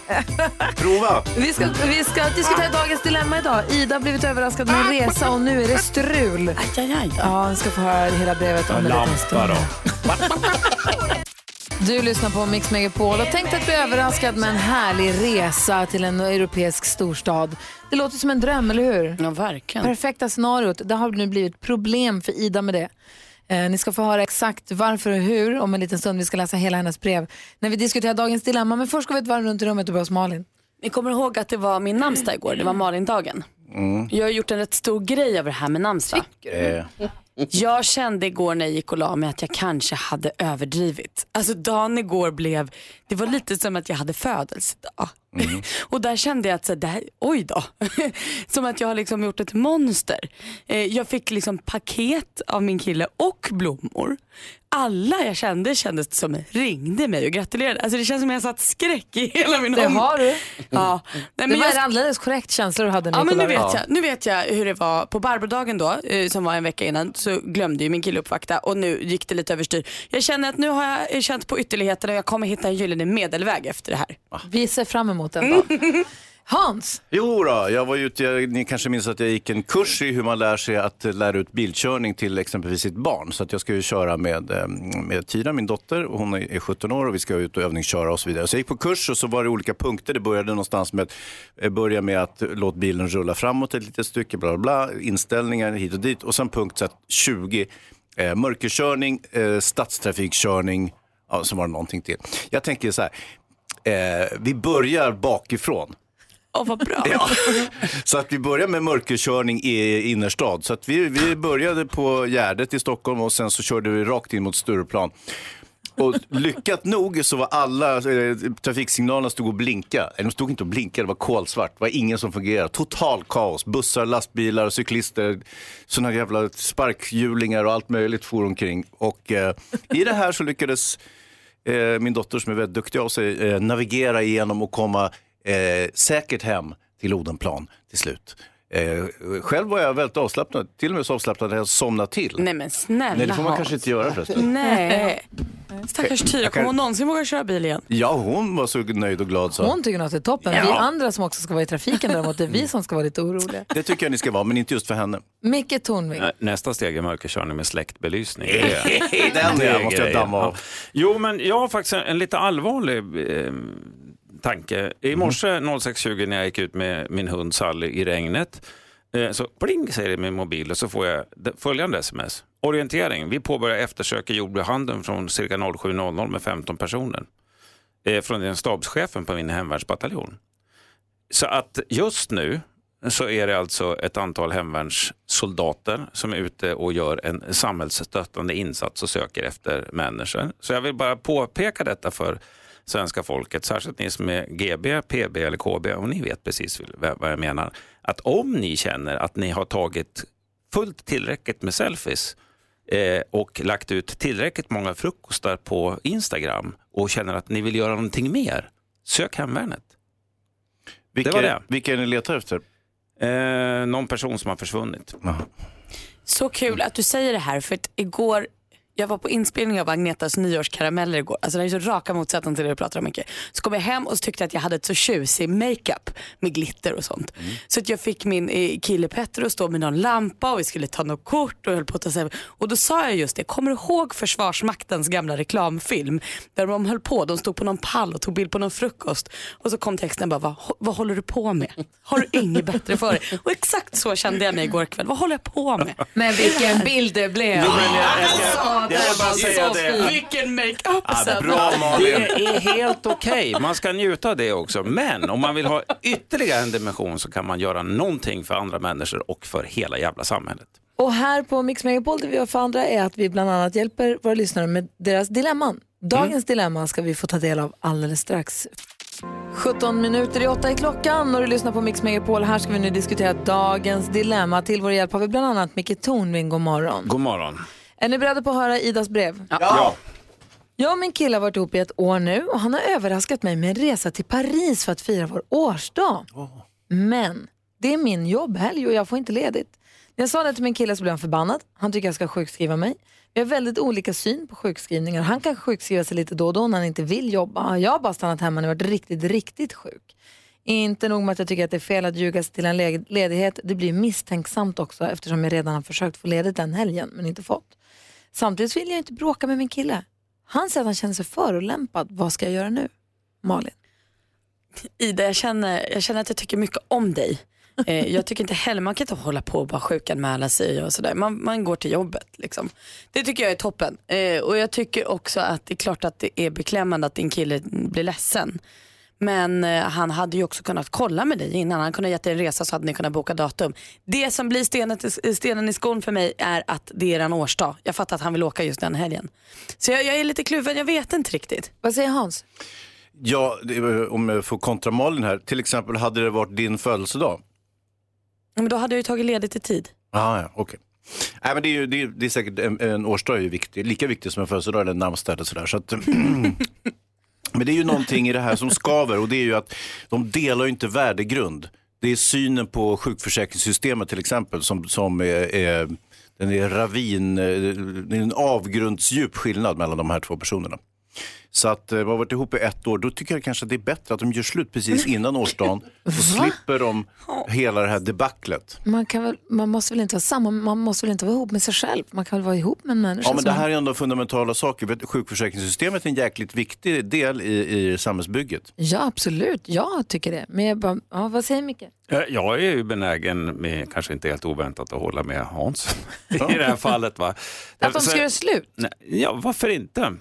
Prova! Vi ska, vi ska diskutera dagens dilemma idag. Ida har blivit överraskad med en resa och nu är det strul. Ja, vi ska få höra hela brevet om en liten Lampa stund. då. Du lyssnar på Mix Megapol och tänkte att bli överraskad med en härlig resa till en europeisk storstad. Det låter som en dröm, eller hur? Ja, verkligen. Perfekta scenariot. Det har nu blivit problem för Ida med det. Eh, ni ska få höra exakt varför och hur om en liten stund. Vi ska läsa hela hennes brev när vi diskuterar dagens dilemma. Men först ska vi ett varv runt i rummet och börja hos Malin. Ni kommer ihåg att det var min namnsdag igår, det var Malindagen. Mm. Jag har gjort en rätt stor grej av det här med namnsdag. Eh, Jag kände igår när jag gick och la mig att jag kanske hade överdrivit. Alltså dagen igår blev, det var lite som att jag hade födelsedag. Mm. Och där kände jag att, så här, oj då. som att jag har liksom gjort ett monster. Eh, jag fick liksom paket av min kille och blommor. Alla jag kände kändes som ringde mig och gratulerade. Alltså det känns som att jag satt skräck i hela min Det har du. Ja. Nej, det men var jag- en alldeles korrekt känsla du hade Ja men nu vet, jag, nu vet jag hur det var på Barbrodagen då, eh, som var en vecka innan, så glömde ju min kille uppvakta och nu gick det lite överstyr. Jag känner att nu har jag känt på ytterligheterna och jag kommer hitta en gyllene medelväg efter det här. Vi ser fram emot den dagen. Hans, Jo då, jag var ute, jag, ni kanske minns att jag gick en kurs i hur man lär sig att lära ut bilkörning till exempelvis sitt barn. Så att jag ska ju köra med, ehm, med Tyra, min dotter, och hon är 17 år och vi ska ut och övningsköra och så vidare. Så jag gick på kurs och så var det olika punkter. Det började någonstans med, att, eh, börja med att låt bilen rulla framåt ett litet stycke, bla bla, bla inställningar hit och dit. Och sen punkt så att 20, eh, mörkerkörning, eh, stadstrafikkörning, ja, så var det någonting till. Jag tänker så här, eh, vi börjar bakifrån. Åh vad bra. Ja. Så att vi börjar med mörkerkörning i innerstad. Så att vi, vi började på Gärdet i Stockholm och sen så körde vi rakt in mot Stureplan. Och lyckat nog så var alla eh, trafiksignalerna stod och blinkade. Eller de stod inte och blinkade, det var kolsvart. Det var ingen som fungerade. Total kaos. Bussar, lastbilar, cyklister, sådana jävla sparkhjulingar och allt möjligt for omkring. Och eh, i det här så lyckades eh, min dotter som är väldigt duktig av sig eh, navigera igenom och komma eh, säkert hem till Odenplan till slut. Eh, själv var jag väldigt avslappnad, till och med så avslappnad att jag somnade till. Nej men snälla Nej, det får man Hans. kanske inte göra förresten. Nej. Stackars Tyra, Jag kan- kommer hon någonsin våga köra bil igen? Ja, hon var så nöjd och glad så. hon tycker nog att det är toppen. Ja. Vi andra som också ska vara i trafiken däremot, det är vi som ska vara lite oroliga. Det tycker jag ni ska vara, men inte just för henne. Micke Tornving. Nä- Nästa steg är mörkerkörning med släktbelysning. Det är- Den det måste jag damma av. Jo, men jag har faktiskt en, en lite allvarlig eh, tanke. I morse 06.20 när jag gick ut med min hund Sally i regnet eh, så pling säger det i min mobil och så får jag följande sms. Orientering. Vi påbörjar eftersök i jordbrukshandeln från cirka 07.00 med 15 personer. Eh, från den stabschefen på min hemvärnsbataljon. Så att just nu så är det alltså ett antal hemvärnssoldater som är ute och gör en samhällsstöttande insats och söker efter människor. Så jag vill bara påpeka detta för svenska folket, särskilt ni som är GB, PB eller KB, och ni vet precis vad jag menar. Att om ni känner att ni har tagit fullt tillräckligt med selfies eh, och lagt ut tillräckligt många frukostar på Instagram och känner att ni vill göra någonting mer, sök hemvärnet. Vilka, det var det. vilka är ni letar efter? Eh, någon person som har försvunnit. Så kul att du säger det här för att igår jag var på inspelning av Agnetas nyårskarameller igår. Alltså det är så raka motsatsen till det du pratar om mycket. Så kom jag hem och så tyckte att jag hade ett så tjusig makeup med glitter och sånt. Så att jag fick min eh, kille Petter att stå med någon lampa och vi skulle ta något kort och höll på att ta sig. Och då sa jag just det, kommer du ihåg Försvarsmaktens gamla reklamfilm? Där de höll på, de stod på någon pall och tog bild på någon frukost. Och så kom texten bara, vad, vad håller du på med? Har du inget bättre för dig? Och exakt så kände jag mig igår kväll, vad håller jag på med? Men vilken bild det blev. Alltså, Jag vill bara säga det. Vilken makeup Ja, bra Malin. Det är helt okej, man ska njuta av det också. Men om man vill ha ytterligare en dimension så kan man göra någonting för andra människor och för hela jävla samhället. Och här på Mix Megapol, det vi gör för andra är att vi bland annat hjälper våra lyssnare med deras dilemman. Dagens dilemma ska vi få ta del av alldeles strax. 17 minuter i åtta i klockan och du lyssnar på Mix Megapol. Här ska vi nu diskutera dagens dilemma. Till vår hjälp har vi bland annat Micke Tornving. God morgon. God morgon. Är ni beredda på att höra Idas brev? Ja. Jag och min kille har varit ihop i ett år nu och han har överraskat mig med en resa till Paris för att fira vår årsdag. Men det är min jobbhelg och jag får inte ledigt. När jag sa det till min kille så blev han förbannad. Han tycker jag ska sjukskriva mig. Vi har väldigt olika syn på sjukskrivningar. Han kan sjukskriva sig lite då och då när han inte vill jobba. Jag har bara stannat hemma när jag varit riktigt, riktigt sjuk. Inte nog med att jag tycker att det är fel att ljuga sig till en le- ledighet. Det blir misstänksamt också eftersom jag redan har försökt få ledigt den helgen men inte fått. Samtidigt vill jag inte bråka med min kille. Han säger att han känner sig förolämpad. Vad ska jag göra nu? Malin? Ida, jag känner, jag känner att jag tycker mycket om dig. Eh, jag tycker inte heller, man kan inte hålla på och bara sjukanmäla sig och sådär. Man, man går till jobbet liksom. Det tycker jag är toppen. Eh, och jag tycker också att det är klart att det är beklämmande att din kille blir ledsen. Men eh, han hade ju också kunnat kolla med dig innan. Han kunde ha gett dig en resa så hade ni kunnat boka datum. Det som blir stenen, till- stenen i skon för mig är att det är en årsdag. Jag fattar att han vill åka just den helgen. Så jag, jag är lite kluven, jag vet inte riktigt. Vad säger Hans? Ja, det, är- om jag får kontra Malin här. Till exempel hade det varit din födelsedag. Men då hade jag ju tagit ledigt i tid. Ah, ja, okej. Nej, men det, är ju, det, är, det är säkert en, en årsdag är ju viktig, lika viktig som en födelsedag eller en namnsdag eller sådär. Så att, men det är ju någonting i det här som skaver och det är ju att de delar ju inte värdegrund. Det är synen på sjukförsäkringssystemet till exempel som, som är, är, den är ravin, eh, det är en avgrundsdjup skillnad mellan de här två personerna. Så att eh, vi har varit ihop i ett år, då tycker jag kanske att det är bättre att de gör slut precis innan årsdagen. Så slipper de hela det här debaclet. Man, kan väl, man måste väl inte vara samma, man måste väl inte vara ihop med sig själv? Man kan väl vara ihop med en människa Ja, men det här är ändå fundamentala saker. Sjukförsäkringssystemet är en jäkligt viktig del i, i samhällsbygget. Ja, absolut. Jag tycker det. Men jag bara, ja, vad säger Micke? Eh, Jag är ju benägen, med, kanske inte helt oväntat, att hålla med Hans i det här fallet. Va? Att de ska göra slut? Nej, Ja, varför inte?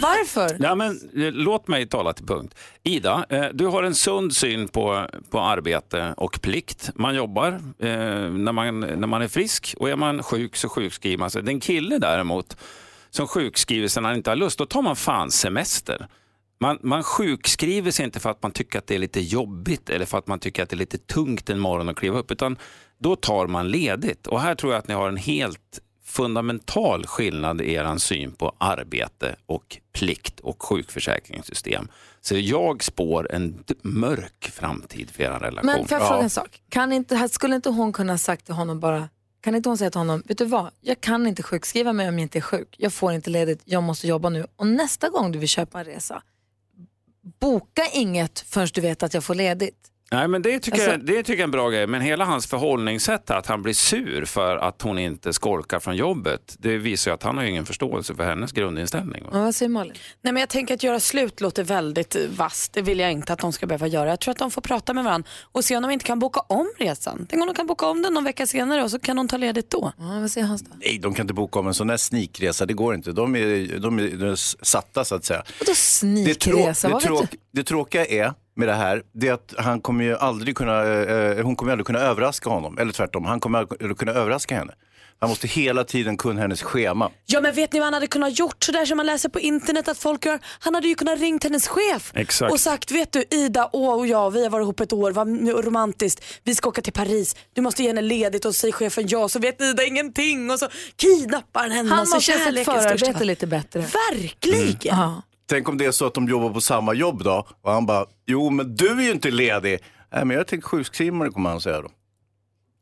Varför? Ja, men, eh, låt mig tala till punkt. Ida, eh, du har en sund syn på, på arbete och plikt. Man jobbar eh, när, man, när man är frisk och är man sjuk så sjukskriver man sig. Den kille däremot som sjukskriver sig när han inte har lust, då tar man fan semester. Man, man sjukskriver sig inte för att man tycker att det är lite jobbigt eller för att man tycker att det är lite tungt en morgon att kliva upp, utan då tar man ledigt. Och här tror jag att ni har en helt fundamental skillnad i er syn på arbete och plikt och sjukförsäkringssystem. Så jag spår en mörk framtid för er relation. Men får jag fråga en sak? Kan inte, skulle inte hon kunna ha sagt till honom bara, kan inte hon säga till honom, vet du vad, jag kan inte sjukskriva mig om jag inte är sjuk. Jag får inte ledigt, jag måste jobba nu. Och nästa gång du vill köpa en resa, boka inget förrän du vet att jag får ledigt. Nej, men det tycker, Alltså- jag, det tycker jag är en bra grej. Men hela hans förhållningssätt, att han blir sur för att hon inte skolkar från jobbet, det visar ju att han har ingen förståelse för hennes grundinställning. Va? Ja, vad säger Malin? Nej, men jag tänker att göra slut låter väldigt eh, vasst. Det vill jag inte att de ska behöva göra. Jag tror att de får prata med varandra och se om de inte kan boka om resan. Tänk om de kan boka om den någon vecka senare och så kan de ta ledigt då. Ja, vad säger Hans då? Nej, de kan inte boka om en sån här snikresa, det går inte. De är, de är, de är satta så att säga. Vadå Det, snikresa? trå- Vad det, tråk, det tråkiga är med det här, det är att han kommer ju aldrig kunna, eh, hon kommer aldrig kunna överraska honom. Eller tvärtom, han kommer aldrig kunna överraska henne. Han måste hela tiden kunna hennes schema. Ja men vet ni vad han hade kunnat gjort sådär som man läser på internet att folk gör? Han hade ju kunnat ringt hennes chef Exakt. och sagt vet du Ida åh, och jag vi har varit ihop ett år, vad romantiskt, vi ska åka till Paris, du måste ge henne ledigt och säger chefen ja så vet Ida ingenting och så kidnappar han henne Han måste ha sitt förarbete lite bättre. Verkligen. Ja. Tänk om det är så att de jobbar på samma jobb då och han bara, jo men du är ju inte ledig. Nej men jag tänker sjukskriva mig kommer han säga då.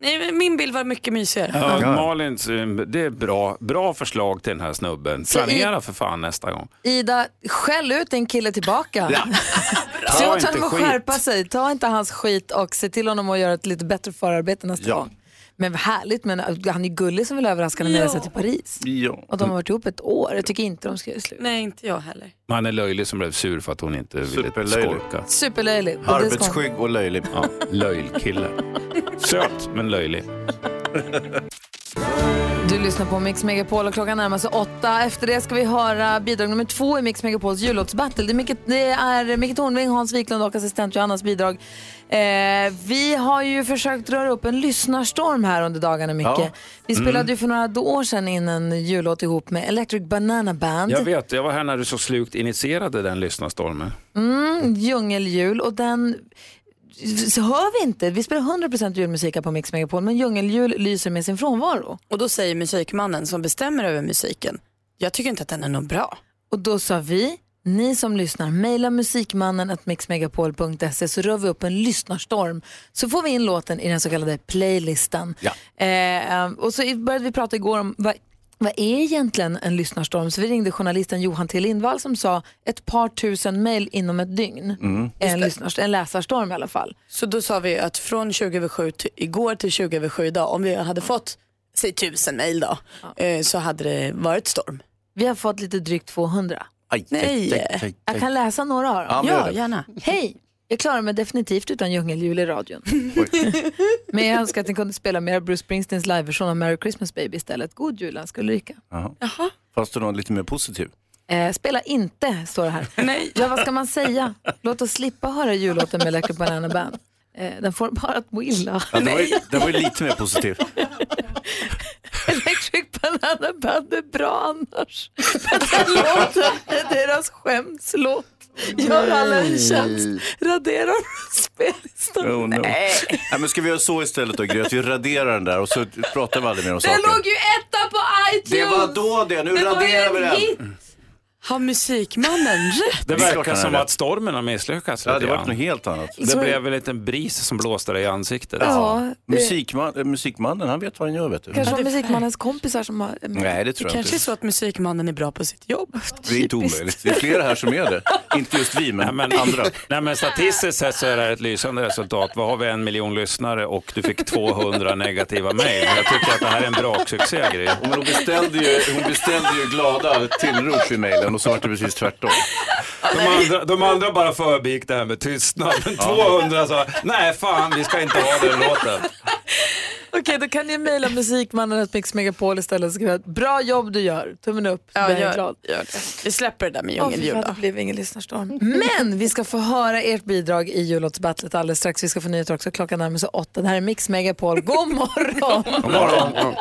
Nej, min bild var mycket mysigare. Ja, Malins, eh, det är bra, bra förslag till den här snubben. Planera för fan nästa gång. Ida, skäll ut din kille tillbaka. Se Ta åt inte honom att skärpa sig. Ta inte hans skit och se till honom att göra ett lite bättre förarbete nästa Ja. gång. Men vad härligt, men han är gullig som vill överraska med att resa till Paris. Ja. Och de har varit ihop ett år. Jag tycker inte de ska göra slut. Nej, inte jag heller. Han är löjlig som blev sur för att hon inte ville Superlöjlig. skolka. Och hon- Arbetsskygg och löjlig. Ja, löjlkille. Söt men löjlig. Lyssnar på Mix Megapol och klockan närmar sig åtta. Efter det ska vi höra bidrag nummer två i Mix Megapols jullåtsbattle. Det är Micke, det är Micke Tornving, Hans Wiklund och assistent Johannas bidrag. Eh, vi har ju försökt röra upp en lyssnarstorm här under dagarna, Micke. Ja. Vi spelade Mm. ju för några år sedan in en jullåt ihop med Electric Banana Band. Jag vet, jag var här när du så slukt initierade den lyssnarstormen. Mm, djungeljul och den så hör vi inte. Vi spelar 100% julmusik här på Mix Megapol men djungeljul lyser med sin frånvaro. Och då säger musikmannen som bestämmer över musiken, jag tycker inte att den är något bra. Och då sa vi, ni som lyssnar, mejla musikmannen att mixmegapol.se så rör vi upp en lyssnarstorm. Så får vi in låten i den så kallade playlisten. Eh, och så började vi prata igår om vad, vad är egentligen en lyssnarstorm? Så vi ringde journalisten Johan T Lindvall som sa ett par tusen mejl inom ett dygn. Mm. En, lyssnars- en läsarstorm i alla fall. Så då sa vi att från 20 över 7 till igår till 20 över 7 idag, om vi hade fått säg tusen mejl då, eh, så hade det varit storm. Vi har fått lite drygt 200. Aj, Nej. aj, aj, aj. Jag kan läsa några av dem. Ja, det. gärna. Hej! Jag klarar mig definitivt utan djungeljul i radion. Men jag önskar att ni kunde spela mer Bruce Springsteens liveversion av Merry Christmas Baby istället. God jul, önskar Ulrika. Jaha. Fanns det någon lite mer positiv? Eh, spela inte, står det här. Nej. Ja, vad ska man säga? Låt oss slippa höra jullåten med Electric Banana Band. Eh, den får bara att må illa. Ja, det, var, ju- det var ju lite mer positiv. Electric Banana Band är bra annars. Men den låten är deras skämslåt. Gör alla en tjänst. Radera spellistan. Oh, no. Nej. men ska vi göra så istället då Gry, att vi raderar den där och så pratar vi aldrig mer om Den saken. låg ju etta på iTunes! Det var då det, nu ju raderar vi en den. hit. Har musikmannen rätt? Det verkar som att stormen har misslyckats Ja, det var något helt annat. Det blev en liten bris som blåste dig i ansiktet. Ja, det- Musikman, eh, musikmannen, han vet vad han gör vet du. Kanske var musikmannens kompisar som har... Nej, det tror jag kanske är inte. så att musikmannen är bra på sitt jobb. Det är inte omöjligt. Det är flera här som är det. Inte just vi, men, Nej, men, andra. Nej, men statistiskt sett så är det här ett lysande resultat. Vad har vi en miljon lyssnare och du fick 200 negativa mejl. Jag tycker att det här är en braksuccé Gry. Men hon, beställde ju, hon beställde ju glada tillrop i mejlen och så var det precis tvärtom. De andra, de andra bara förbigick det här med tystnad. Men 200 sa, nej fan vi ska inte ha den låten. Okej, då kan ni mejla musikmannen att Mix Megapol istället skriva bra jobb du gör. Tummen upp. Ja, Jag är gör, glad. gör det. Vi släpper det där med fan, då. det blev ingen lyssnarstorm. Men vi ska få höra ert bidrag i jullåtsbattlet alldeles strax. Vi ska få nyheter också. Klockan närmar sig åtta. Det här är Mix Megapol. God morgon! God morgon.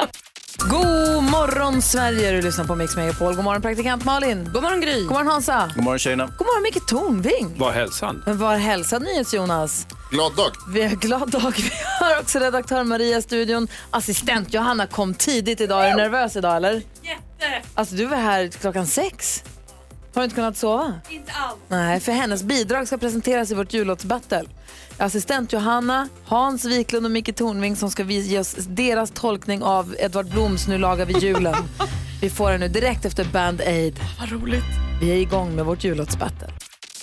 God morgon Sverige! Du lyssnar på Mix Megapol. God morgon praktikant Malin. God morgon Gry. God morgon Hansa. God morgon tjejerna. God morgon Micke Tornving. Var hälsan? Men var hälsad NyhetsJonas. Glad dag. Vi har glad dag. Vi har också redaktör Maria i studion. Assistent Johanna kom tidigt idag. Är du nervös idag eller? Jätte! Alltså du var här klockan sex. Har du inte kunnat sova? Inte alls. Nej, för hennes bidrag ska presenteras i vårt jullåtsbattle. Assistent Johanna, Hans Wiklund och Micke Tornving som ska ge oss deras tolkning av Edvard Bloms Nu lagar vi julen. Vi får den nu direkt efter Band Aid. Vad roligt. Vi är igång med vårt jullåtsbattle.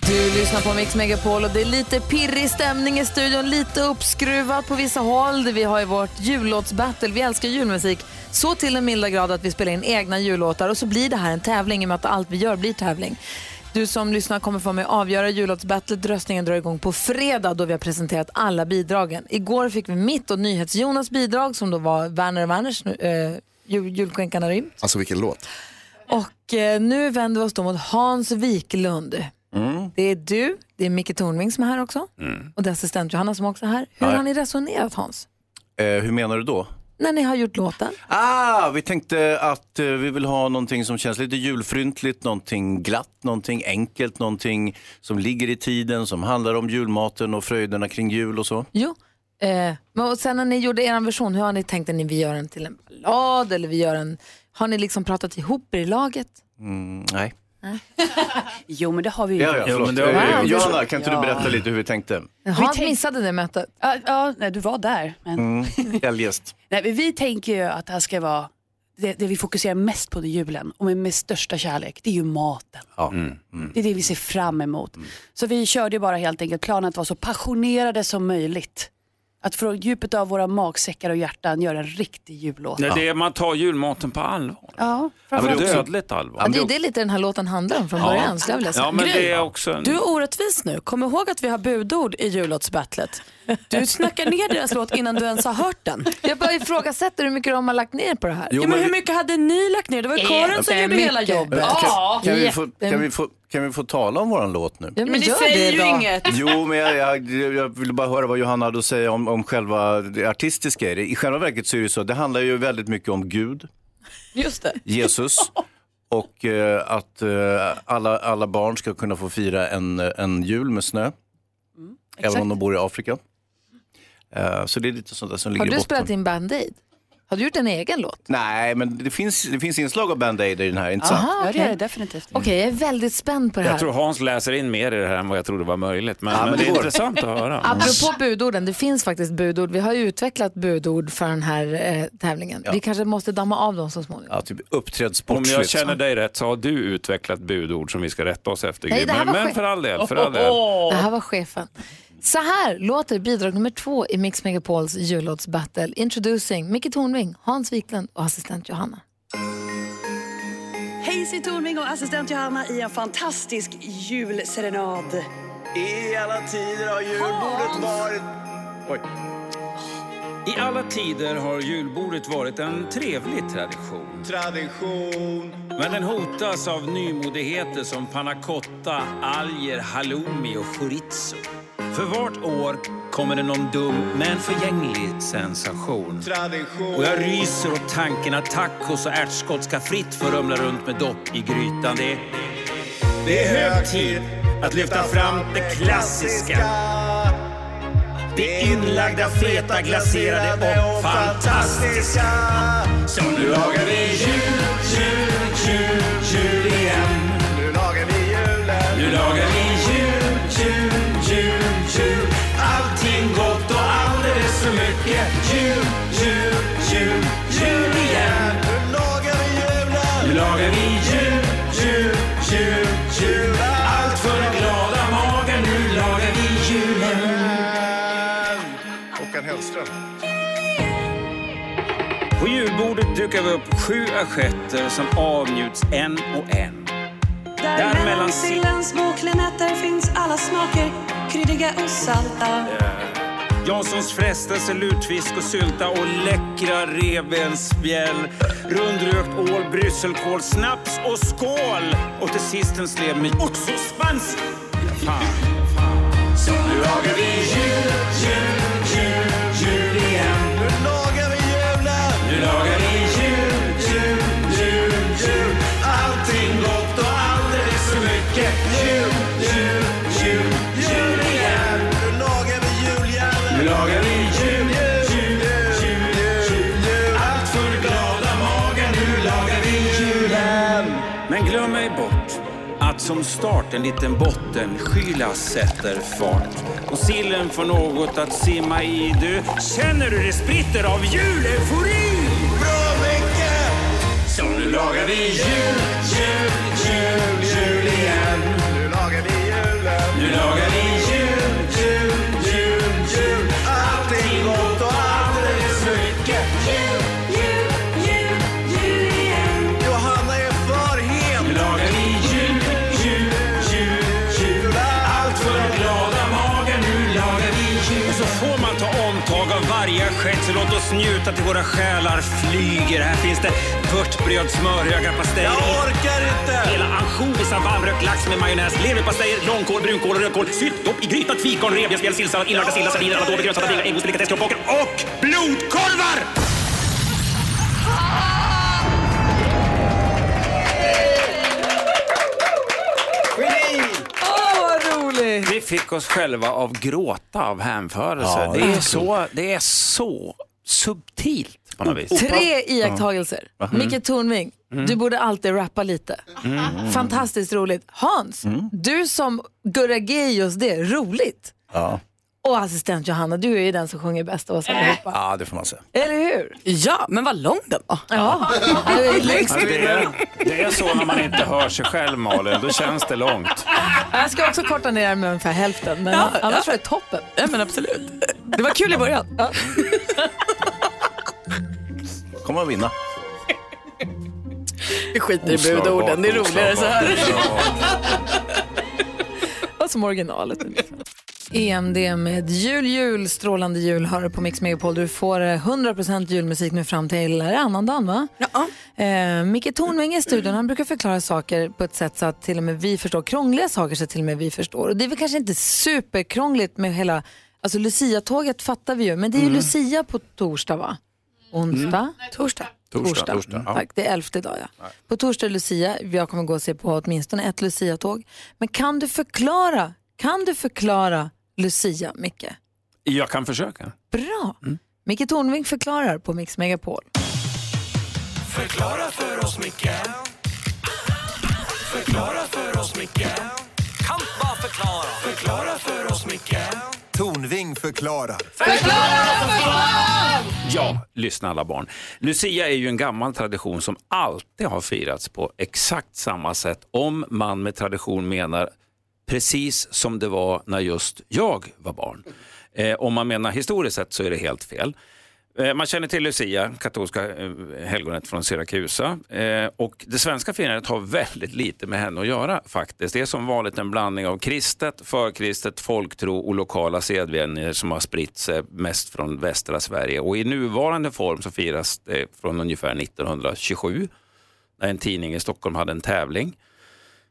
Du lyssnar på Mix Megapol och det är lite pirrig stämning i studion, lite uppskruvat på vissa håll. Vi har ju vårt jullåtsbattle. Vi älskar julmusik så till den milda grad att vi spelar in egna jullåtar och så blir det här en tävling i och med att allt vi gör blir tävling. Du som lyssnar kommer få att avgöra jullåtsbattlet. Röstningen drar igång på fredag då vi har presenterat alla bidragen. Igår fick vi mitt och NyhetsJonas bidrag som då var Werner Werners äh, jul, Julskinkan har rymt. Alltså vilken låt. Och eh, nu vänder vi oss då mot Hans Wiklund. Det är du, det är Micke Tornving som är här också och det är assistent Johanna som också är här. Hur Ja. har ni resonerat Hans? Eh, hur menar du då? När ni har gjort låten? Ah, vi tänkte att eh, vi vill ha någonting som känns lite julfryntligt, någonting glatt, någonting enkelt, någonting som ligger i tiden, som handlar om julmaten och fröjderna kring jul och så. Jo. Eh, men och sen när ni gjorde er version, hur har ni tänkt att ni vi gör den till en ballad eller vi gör en... Har ni liksom pratat ihop er i laget? Mm, nej. Jo men det har vi ju Ja, ja, förlåt. men det har vi gjort. Johanna, kan inte Ja. du berätta lite hur vi tänkte? Hans tänk- missade det mötet. Ja, ja, nej, du var där. Men... Mm. Eljest. Nej, men vi tänker ju att det här ska vara det, det vi fokuserar mest på i julen och med, med största kärlek, det är ju maten. Ja. Det är det vi ser fram emot. Så vi körde ju bara helt enkelt planen att vara så passionerade som möjligt. Att från djupet av våra magsäckar och hjärtan göra en riktig jullåt. Nej, det är, man tar julmaten på allvar. Ja, Ja, men framförallt- det är dödligt allvar. Ja, det är det lite den här låten handlar om från Ja. början. skulle jag vilja säga. Ja, men Gry, det är också en... Du är orättvis nu. Kom ihåg att vi har budord i jullåtsbattlet. Du snackar ner deras låt innan du ens har hört den. Jag bara ifrågasätter hur mycket de har lagt ner på det här. Jo, ja, men men hur mycket hade ni lagt ner? Det var ju Karin som gjorde hela jobbet. Ja, kan, vi få, kan, vi få, kan vi få tala om våran låt nu? Ja, Men det gör säger ju då. inget. Jo, men jag, jag, jag vill bara höra vad Johanna hade att säga om, om själva det artistiska i det. I själva verket så är det så, det handlar ju väldigt mycket om Gud, Just det. Jesus och eh, att eh, alla, alla barn ska kunna få fira en, en jul med snö. även om de bor i Afrika. Eh, så det är lite sånt där som ligger Har i du botten. spelat in Band Aid? Har du gjort en egen låt? Nej, men det finns, det finns inslag av Band Aid i den här, inte sant? Aha, Ja, det är det definitivt. Okej, jag är väldigt spänd på det här. Jag tror Hans läser in mer i det här än vad jag trodde var möjligt. Men, Ja, men men det det är intressant att höra. Apropå budorden, det finns faktiskt budord. Vi har ju utvecklat budord för den här eh, tävlingen. Vi kanske måste damma av dem så småningom. Ja, typ uppträd Om jag känner dig rätt så har du utvecklat budord som vi ska rätta oss efter. Nej, men, var men för all del. För all del. Det här var chefen. Så här låter bidrag nummer två i Mix Megapols jullåtsbattle. Introducing Micke Tornving, Hans Wiklund och assistent Johanna. Hej, Tornving och assistent Johanna i en fantastisk julserenad. I alla tider har julbordet varit... Oj. I alla tider har julbordet varit en trevlig tradition. Tradition. Men den hotas av nymodigheter som panna cotta, alger, halloumi och chorizo. För vart år kommer det någon dum men förgänglig sensation. Tradition. Och jag ryser åt tanken att tacos och ärtskott ska fritt få rumla runt med dopp i grytan. Det det är hög tid att lyfta fram det klassiska. Det inlagda, feta, glaserade och fantastiska. Så nu lagar vi jul, jul, jul, jul igen. Nu lagar vi julen. Nu lagar vi dukar vi upp sju assietter som avnjuts en och en. Där mellan sillens små klemetter finns alla smaker, kryddiga och salta. Janssons frestelse, lutfisk och sylta och läckra revbensspjäll. Rundrökt ål, brysselkål, snaps och skål! Och till sist en slev med oxospans. Fan. Så nu lagar vi jul, som start en liten bottenskyla sätter fart. Och sillen får något att simma i. Du känner hur det spritter av juleufori? Bra Micke! Så nu lagar vi jul, jul, jul, jul igen. Nu lagar vi julen. Nu lagar vi assiett, så låt oss njuta till våra själar flyger. Här finns det vörtbröd, smörhöga, pastej. Jag orkar inte. Hela ansjovisar, varmrökt lax med majonnäs, leverpastej, långkål, brunkål och rödkål, sylt, i grytat, fikon, revbensspjäll, sillsallad, inlagda sillar, sardiner, amador, grönsatta fingrar, äggost, delikatess, kroppkakor och blodkorvar! Vi fick oss själva av gråta av hänförelse. Ja, det, är så, det är så subtilt på något vis. Tre iakttagelser. Micke Tornving, du borde alltid rappa lite. Fantastiskt roligt. Hans, du som Gurra G just det, roligt. Ja. Och assistent Johanna, du är ju den som sjunger bäst av oss allihopa. ja, det får man säga. Eller hur? Ja, men vad lång den var. Ja, du är längst. Det är, det är så när man inte hör sig själv Malin, då känns det långt. Jag ska också korta ner med ungefär hälften, men annars var det toppen. Ja, men absolut. Det var kul i början. Ja. Kommer att vinna. Vi skiter i budorden, det är roligare så här. Vad som originalet ungefär. EMD med jul, jul, strålande jul hör du på Mix Megapol. Du får eh, 100% julmusik nu fram till annandagen va? Ja. Eh, Micke Tornving i studion, han brukar förklara saker på ett sätt så att till och med vi förstår. Krångliga saker så att till och med vi förstår. Och det är väl kanske inte superkrångligt med hela, alltså Lucia-tåget fattar vi ju, men det är ju Mm. Lucia på torsdag va? Onsdag? Mm. Torsdag. Torsdag, torsdag, ja. Tack, det är elfte dag ja. På torsdag är Lucia, jag kommer gå och se på åtminstone ett Lucia-tåg. Men kan du förklara, kan du förklara Lucia, Micke? Jag kan försöka. Bra! Micke Tornving förklarar på Mix Megapol. Förklara för oss, Micke Förklara för oss, Micke Kan bara förklara Förklara för oss, Micke Tornving förklarar. Ja, lyssna alla barn. Lucia är ju en gammal tradition som alltid har firats på exakt samma sätt om man med tradition menar precis som det var när just jag var barn. Eh, om man menar historiskt sett så är det helt fel. Eh, Man känner till Lucia, katolska eh, helgonet från Syrakusa. Eh, Och det svenska firandet har väldigt lite med henne att göra faktiskt. Det är som vanligt en blandning av kristet, förkristet, folktro och lokala sedvänjor som har spritt sig mest från västra Sverige. Och i nuvarande form så firas det från ungefär 1927 när en tidning i Stockholm hade en tävling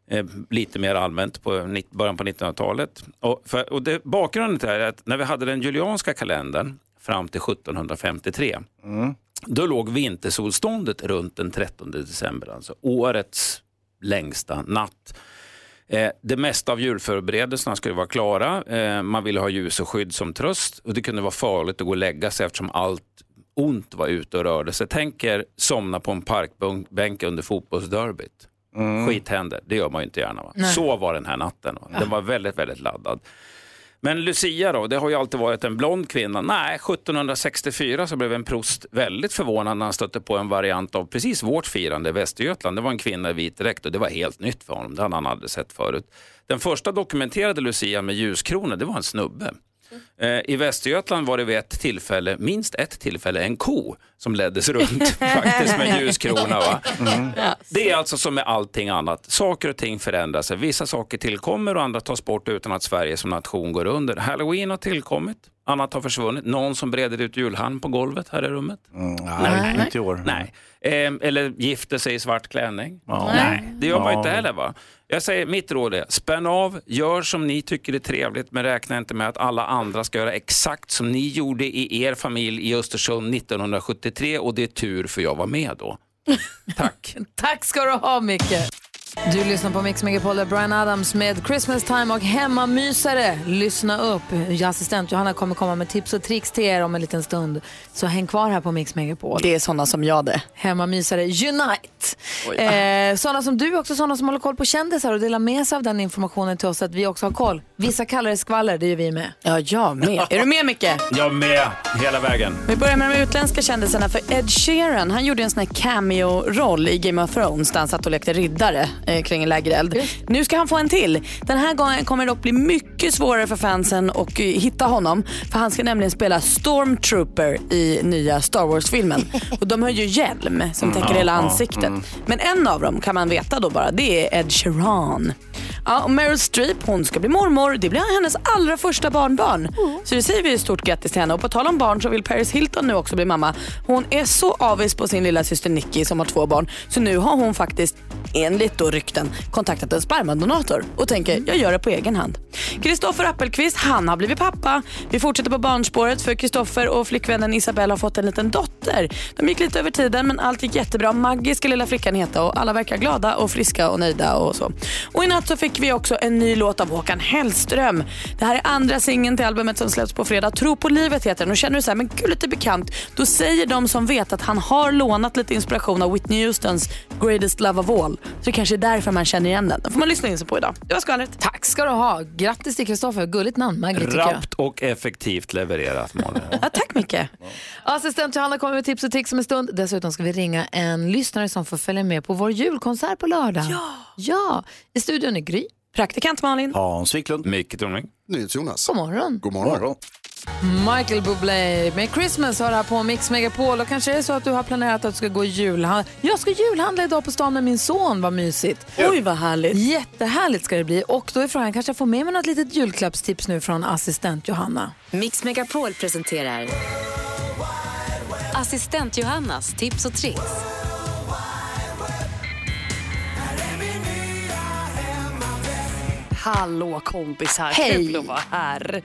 eh, lite mer allmänt på början på 1900-talet. Och, för, och det, bakgrunden till det här är att när vi hade den julianska kalendern fram till 1753, då låg vintersolståndet runt den 13 december, alltså årets längsta natt. Eh, det mesta av julförberedelserna skulle vara klara. Eh, man ville ha ljus och skydd som tröst och det kunde vara farligt att gå och lägga sig eftersom allt ont var ute och rörde sig. Tänk er somna på en parkbänk under fotbollsderbyt. Skit händer, det gör man ju inte gärna. Va? Nej. Så var den här natten. Va? Den var väldigt, väldigt laddad. Men Lucia då, det har ju alltid varit en blond kvinna. Nej, 1764 så blev en prost väldigt förvånad när han stötte på en variant av precis vårt firande i Västergötland. Det var en kvinna i vit dräkt och det var helt nytt för honom. Det hade han aldrig sett förut. Den första dokumenterade Lucia med ljuskronor, det var en snubbe. Eh, I Västergötland var det vid ett tillfälle, minst ett tillfälle, en ko som leddes runt faktiskt med ljuskrona. Va? Det är alltså som med allting annat. Saker och ting förändrar sig. Vissa saker tillkommer och andra tas bort utan att Sverige som nation går under. Halloween har tillkommit, annat har försvunnit. Någon som breder ut julhalm på golvet här i rummet? nej, inte i år. Nej. Eh, eller gifter sig i svart klänning? Ja. Nej, det gör man Ja. inte heller. va? Jag säger, mitt råd är, spänn av, gör som ni tycker är trevligt, men räkna inte med att alla andra ska göra exakt som ni gjorde i er familj i Östersund 1973 och det är tur för jag var med då. Tack. Tack ska du ha, Micke. Du lyssnar på Mix Megapol där Brian Adams med Christmas time och hemmamysare. Lyssna upp. Assistent Johanna kommer komma med tips och tricks till er om en liten stund. Så häng kvar här på Mix Megapol. Det är sådana som jag det. Hemmamysare Unite. Eh, sådana som du, också sådana som håller koll på kändisar och delar med sig av den informationen till oss så att vi också har koll. Vissa kallar det skvaller, det gör vi med. Ja, jag med. Är du med Micke? Jag med, hela vägen. Vi börjar med de utländska kändisarna för Ed Sheeran han gjorde en sån här cameo-roll i Game of Thrones där han satt och lekte riddare eh, kring en lägereld. Nu ska han få en till. Den här gången kommer det dock bli mycket svårare för fansen att eh, hitta honom för han ska nämligen spela Stormtrooper i nya Star Wars-filmen. Och de har ju hjälm som täcker Mm. hela ansiktet. mm. Men en av dem kan man veta då bara, det är Ed Sheeran. Ja, och Meryl Streep hon ska bli mormor. Det blir hennes allra första barnbarn. Så det säger vi stort grattis till henne. Och på tal om barn så vill Paris Hilton nu också bli mamma. Hon är så avis på sin lilla syster Nicky som har två barn. Så nu har hon faktiskt, enligt då rykten, kontaktat en spermadonator och tänker jag gör det på egen hand. Kristoffer Appelqvist, han har blivit pappa. Vi fortsätter på barnspåret för Kristoffer och flickvännen Isabelle har fått en liten dotter. De gick lite över tiden men allt gick jättebra. Maggie ska lilla flickan heta och alla verkar glada och friska och nöjda och så. Och i natt så fick vi också en ny låt av Håkan Hellström. Det här är andra singeln till albumet som släpps på fredag. Tro på livet heter den och känner du så här, men gud lite bekant. Då säger de som vet att han har lånat lite inspiration av Whitney Houstons Greatest Love of All. Så det kanske är därför man känner igen den. Den får man lyssna in sig på idag. Det var skvallret. Tack ska du ha. Grattis till Kristoffer. Gulligt namn, Maggie tycker jag. Rappt och effektivt levererat, Malin. Ja, tack Micke. Assistent Johanna kommer med tips och tricks om en stund. Dessutom ska vi ringa en lyssnare som får följa med på vår julkonsert på lördag. Ja! Ja! I studion är Gry. Praktikant Malin. Hans Wiklund. Micke Tornving. Jonas. God morgon. God morgon. Michael Bublé med Christmas har det här på Mix Megapol och kanske är det så att du har planerat att du ska gå julhandla. Jag ska julhandla idag på stan med min son, vad mysigt. Oj vad härligt. Jättehärligt ska det bli och då är frågan, kanske jag får med mig något litet julklappstips nu från assistent Johanna. Mix Megapol presenterar Assistent Johannas tips och tricks. Hallå kompisar, Hej. kul att vara här.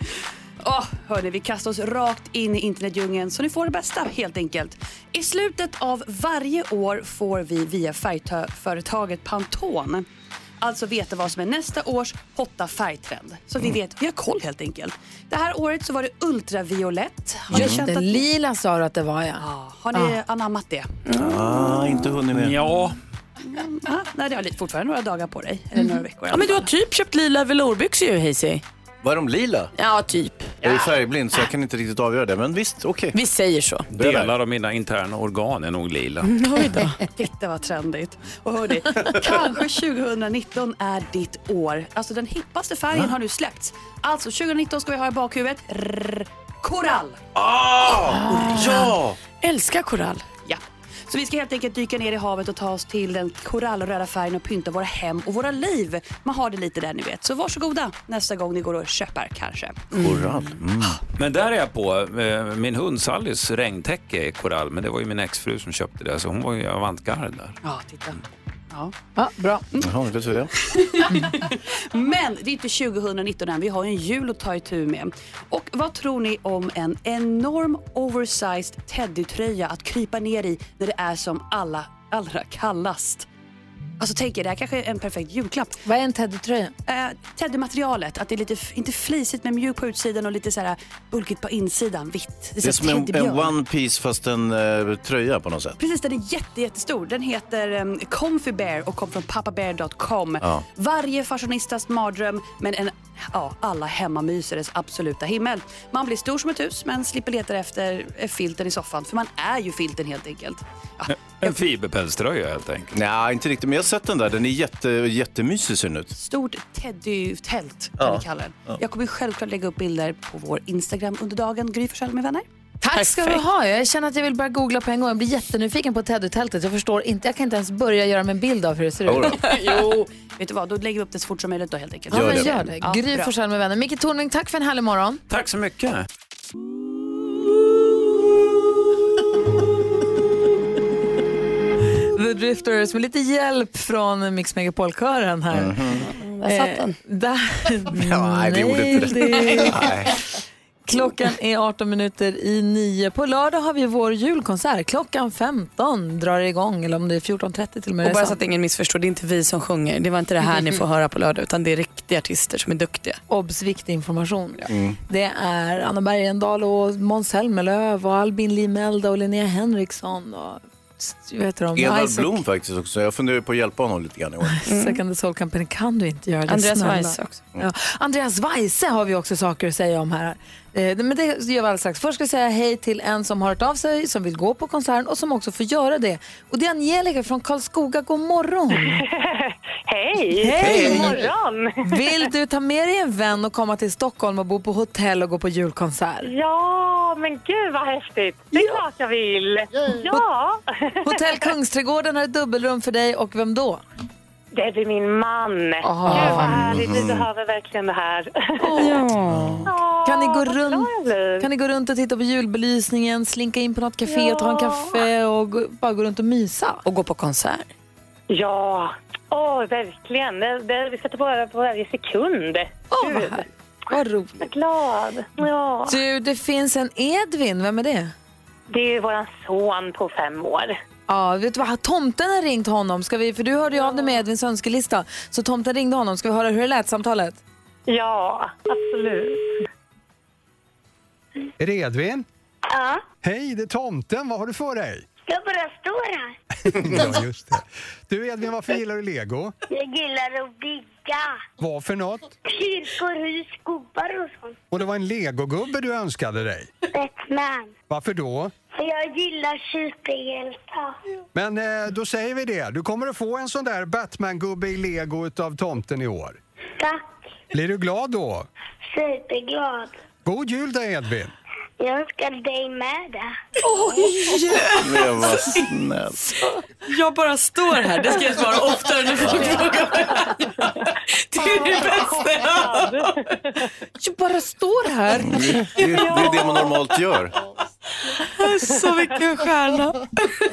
Oh, hörni, vi kastar oss rakt in i internetdjungeln så ni får det bästa helt enkelt. I slutet av varje år får vi via färgföretaget Pantone alltså veta vad som är nästa års hotta färgtrend. Så att vi vet, vi har koll helt enkelt. Det här året så var det ultraviolett. Har Just känt det, att- lila sa du att det var ja. Har ni anammat det? Ah, inte hunnit med. Ja. Ah, nej, det har lite- fortfarande några dagar på dig. Eller några veckor. i Ja, men du har typ köpt lila velourbyxor ju Hayesy. Var de lila? Ja, typ. Jag är färgblind så jag kan inte riktigt avgöra det, men visst, okej. Vi säger så. Delar av mina interna organ är nog lila. Oj då. Titta vad trendigt. Och hörni, kanske 2019 är ditt år. Alltså den hippaste färgen har nu släppts. Alltså 2019 ska vi ha i bakhuvudet rrr, korall. Ah, ja! Älskar korall. Så vi ska helt enkelt dyka ner i havet och ta oss till den korallröda färgen och pynta våra hem och våra liv. Man har det lite där ni vet. Så varsågoda nästa gång ni går och köper kanske. Korall. Mm. Men där är jag på. eh, Min hund Sallys regntäcke är korall, men det var ju min exfru som köpte det, så hon var ju avantgarde där. Ja, titta. Ja. Ja, bra. Jaha, vet du det? Men det är inte 2019 än, vi har ju en jul att ta itu med. Och vad tror ni om en enorm oversized teddytröja att krypa ner i när det är som alla, allra kallast? Alltså tänk er, det här kanske är en perfekt julklapp. Vad är en teddytröja? Eh, teddymaterialet, att det är lite, inte flisigt men mjukt på utsidan och lite så här bulkigt på insidan, vitt. Det är som en, en one piece fast en eh, tröja på något sätt. Precis, den är jätte, jättestor. Den heter um, Comfy Bear och kommer från pappabear.com. Ja. Varje fashionistas mardröm, men en ja, alla hemmamysares absoluta himmel. Man blir stor som ett hus, men slipper leta efter eh, filten i soffan, för man är ju filten helt enkelt. Ja, En fiberpälströja helt enkelt. Nej, inte riktigt, men jag har sett den där. Den är jätte, jättemysig ser den ut. stort teddytält kan Ja. vi kalla den. Ja. Jag kommer självklart lägga upp bilder på vår Instagram under dagen. Gry Forssell med vänner. Tack ska du ha. Jag känner att jag vill börja googla på en gång. Jag blir jättenyfiken på teddytältet. Jag förstår inte, jag kan inte ens börja göra mig en bild av hur det ser Jodå. ut. jo, vet du vad, då lägger vi upp det så fort som möjligt då helt enkelt. Ja, Gör men det. gör det. Ja, Gry bra. Forssell med vänner. Micke Tornving, tack för en härlig morgon. Tack så mycket. The Drifters med lite hjälp från Mix Megapol-kören här. Mhm. Där satt den. Där. Ja, nej, det gjorde inte det. Klockan är 18 minuter i 9. På lördag har vi vår julkonsert. Klockan 15 drar det igång, eller om det är 14.30 till och med. Och bara så att ingen missförstår, det är inte vi som sjunger. Det var inte det här ni får höra på lördag, utan det är riktiga artister som är duktiga. Obs! Viktig information. Mm. Det är Anna Bergendahl och Måns Zelmerlöw och Albin Limelda och Linnea Henriksson och heter de? Edvard Isaac- Blom faktiskt också. Jag funderar på att hjälpa honom lite grann i år. Second the Soul Company kan du inte göra det Andreas snälla. Weise också. Ja. Andreas Weise har vi också saker att säga om här. Eh, men det gör vi alldeles strax. Först ska jag säga hej till en som har hört av sig, som vill gå på konserten och som också får göra det. Och det är Angelica från Karlskoga. God morgon! Hej! Hej! God morgon! Vill du ta med dig en vän och komma till Stockholm och bo på hotell och gå på julkonsert? Ja, men gud vad häftigt! Det är klart jag vill! Ja! Hotell Kungsträdgården har ett dubbelrum för dig och vem då? Det blir min man. Ah. Gud vad härligt, vi Mm. behöver verkligen det här. Ja. Kan ni, gå runt, kan ni gå runt och titta på julbelysningen, slinka in på något café och ta en kaffe och gå, bara gå runt och mysa? Och gå på konsert. Ja, åh verkligen. Det, det, vi sätter på över på varje sekund. Åh, vad. Vad roligt. Jag är glad. Ja. Du, det finns en Edvin. Vem är det? Det är vår son på fem år. Ja, vet du vad? Tomten har ringt honom. Ska vi, för du hörde ju av dig med Edvins önskelista. Så tomten ringde honom. Ska vi höra hur det lät samtalet? Ja, absolut. Är det Edvin? Ja, Hej, det är tomten. Vad har du för dig? jag bara står här. ja, just det. Du Edvin, varför gillar du lego? Jag gillar att bygga Vad för något? kyrkor, hus, gubbar och sånt. Och det var en legogubbe du önskade dig. Batman. Varför då? Jag gillar superhjältar. Men eh, då säger vi det. Du kommer att få en sån där Batman-gubbe i lego utav tomten i år. Tack. Blir du glad då? Superglad. God jul då Edvin. Jag önskar dig med det. Oj! Men vad snäll. Jag bara står här, det ska jag svara oftare när folk frågar mig. Det är det bästa jag har. Jag bara står här. Det, det, det är det man normalt gör. Så vilken stjärna.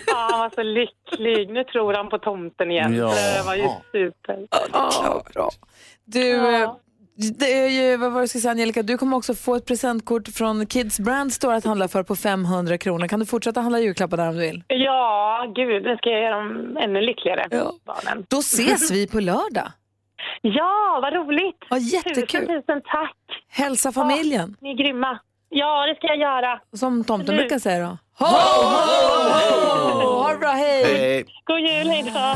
Ja, han var så lycklig. Nu tror han på tomten igen. Ja. Det var ju super. Ja, bra. Du, eh, det är ju, vad var det jag skulle säga Angelica, du kommer också få ett presentkort från Kids Brand Store att handla för på 500 kronor. Kan du fortsätta handla julklappar där om du vill? Ja, gud, nu ska jag göra dem ännu lyckligare. Barnen. Då ses vi på lördag. Ja, vad roligt. Ja, jättekul. Tusen, tusen tack. Hälsa familjen. Ni är grymma. Ja, det ska jag göra. Som tomten Nu. brukar säga då. Ho, ho, ho! Ha det bra, hej! God jul, hej då.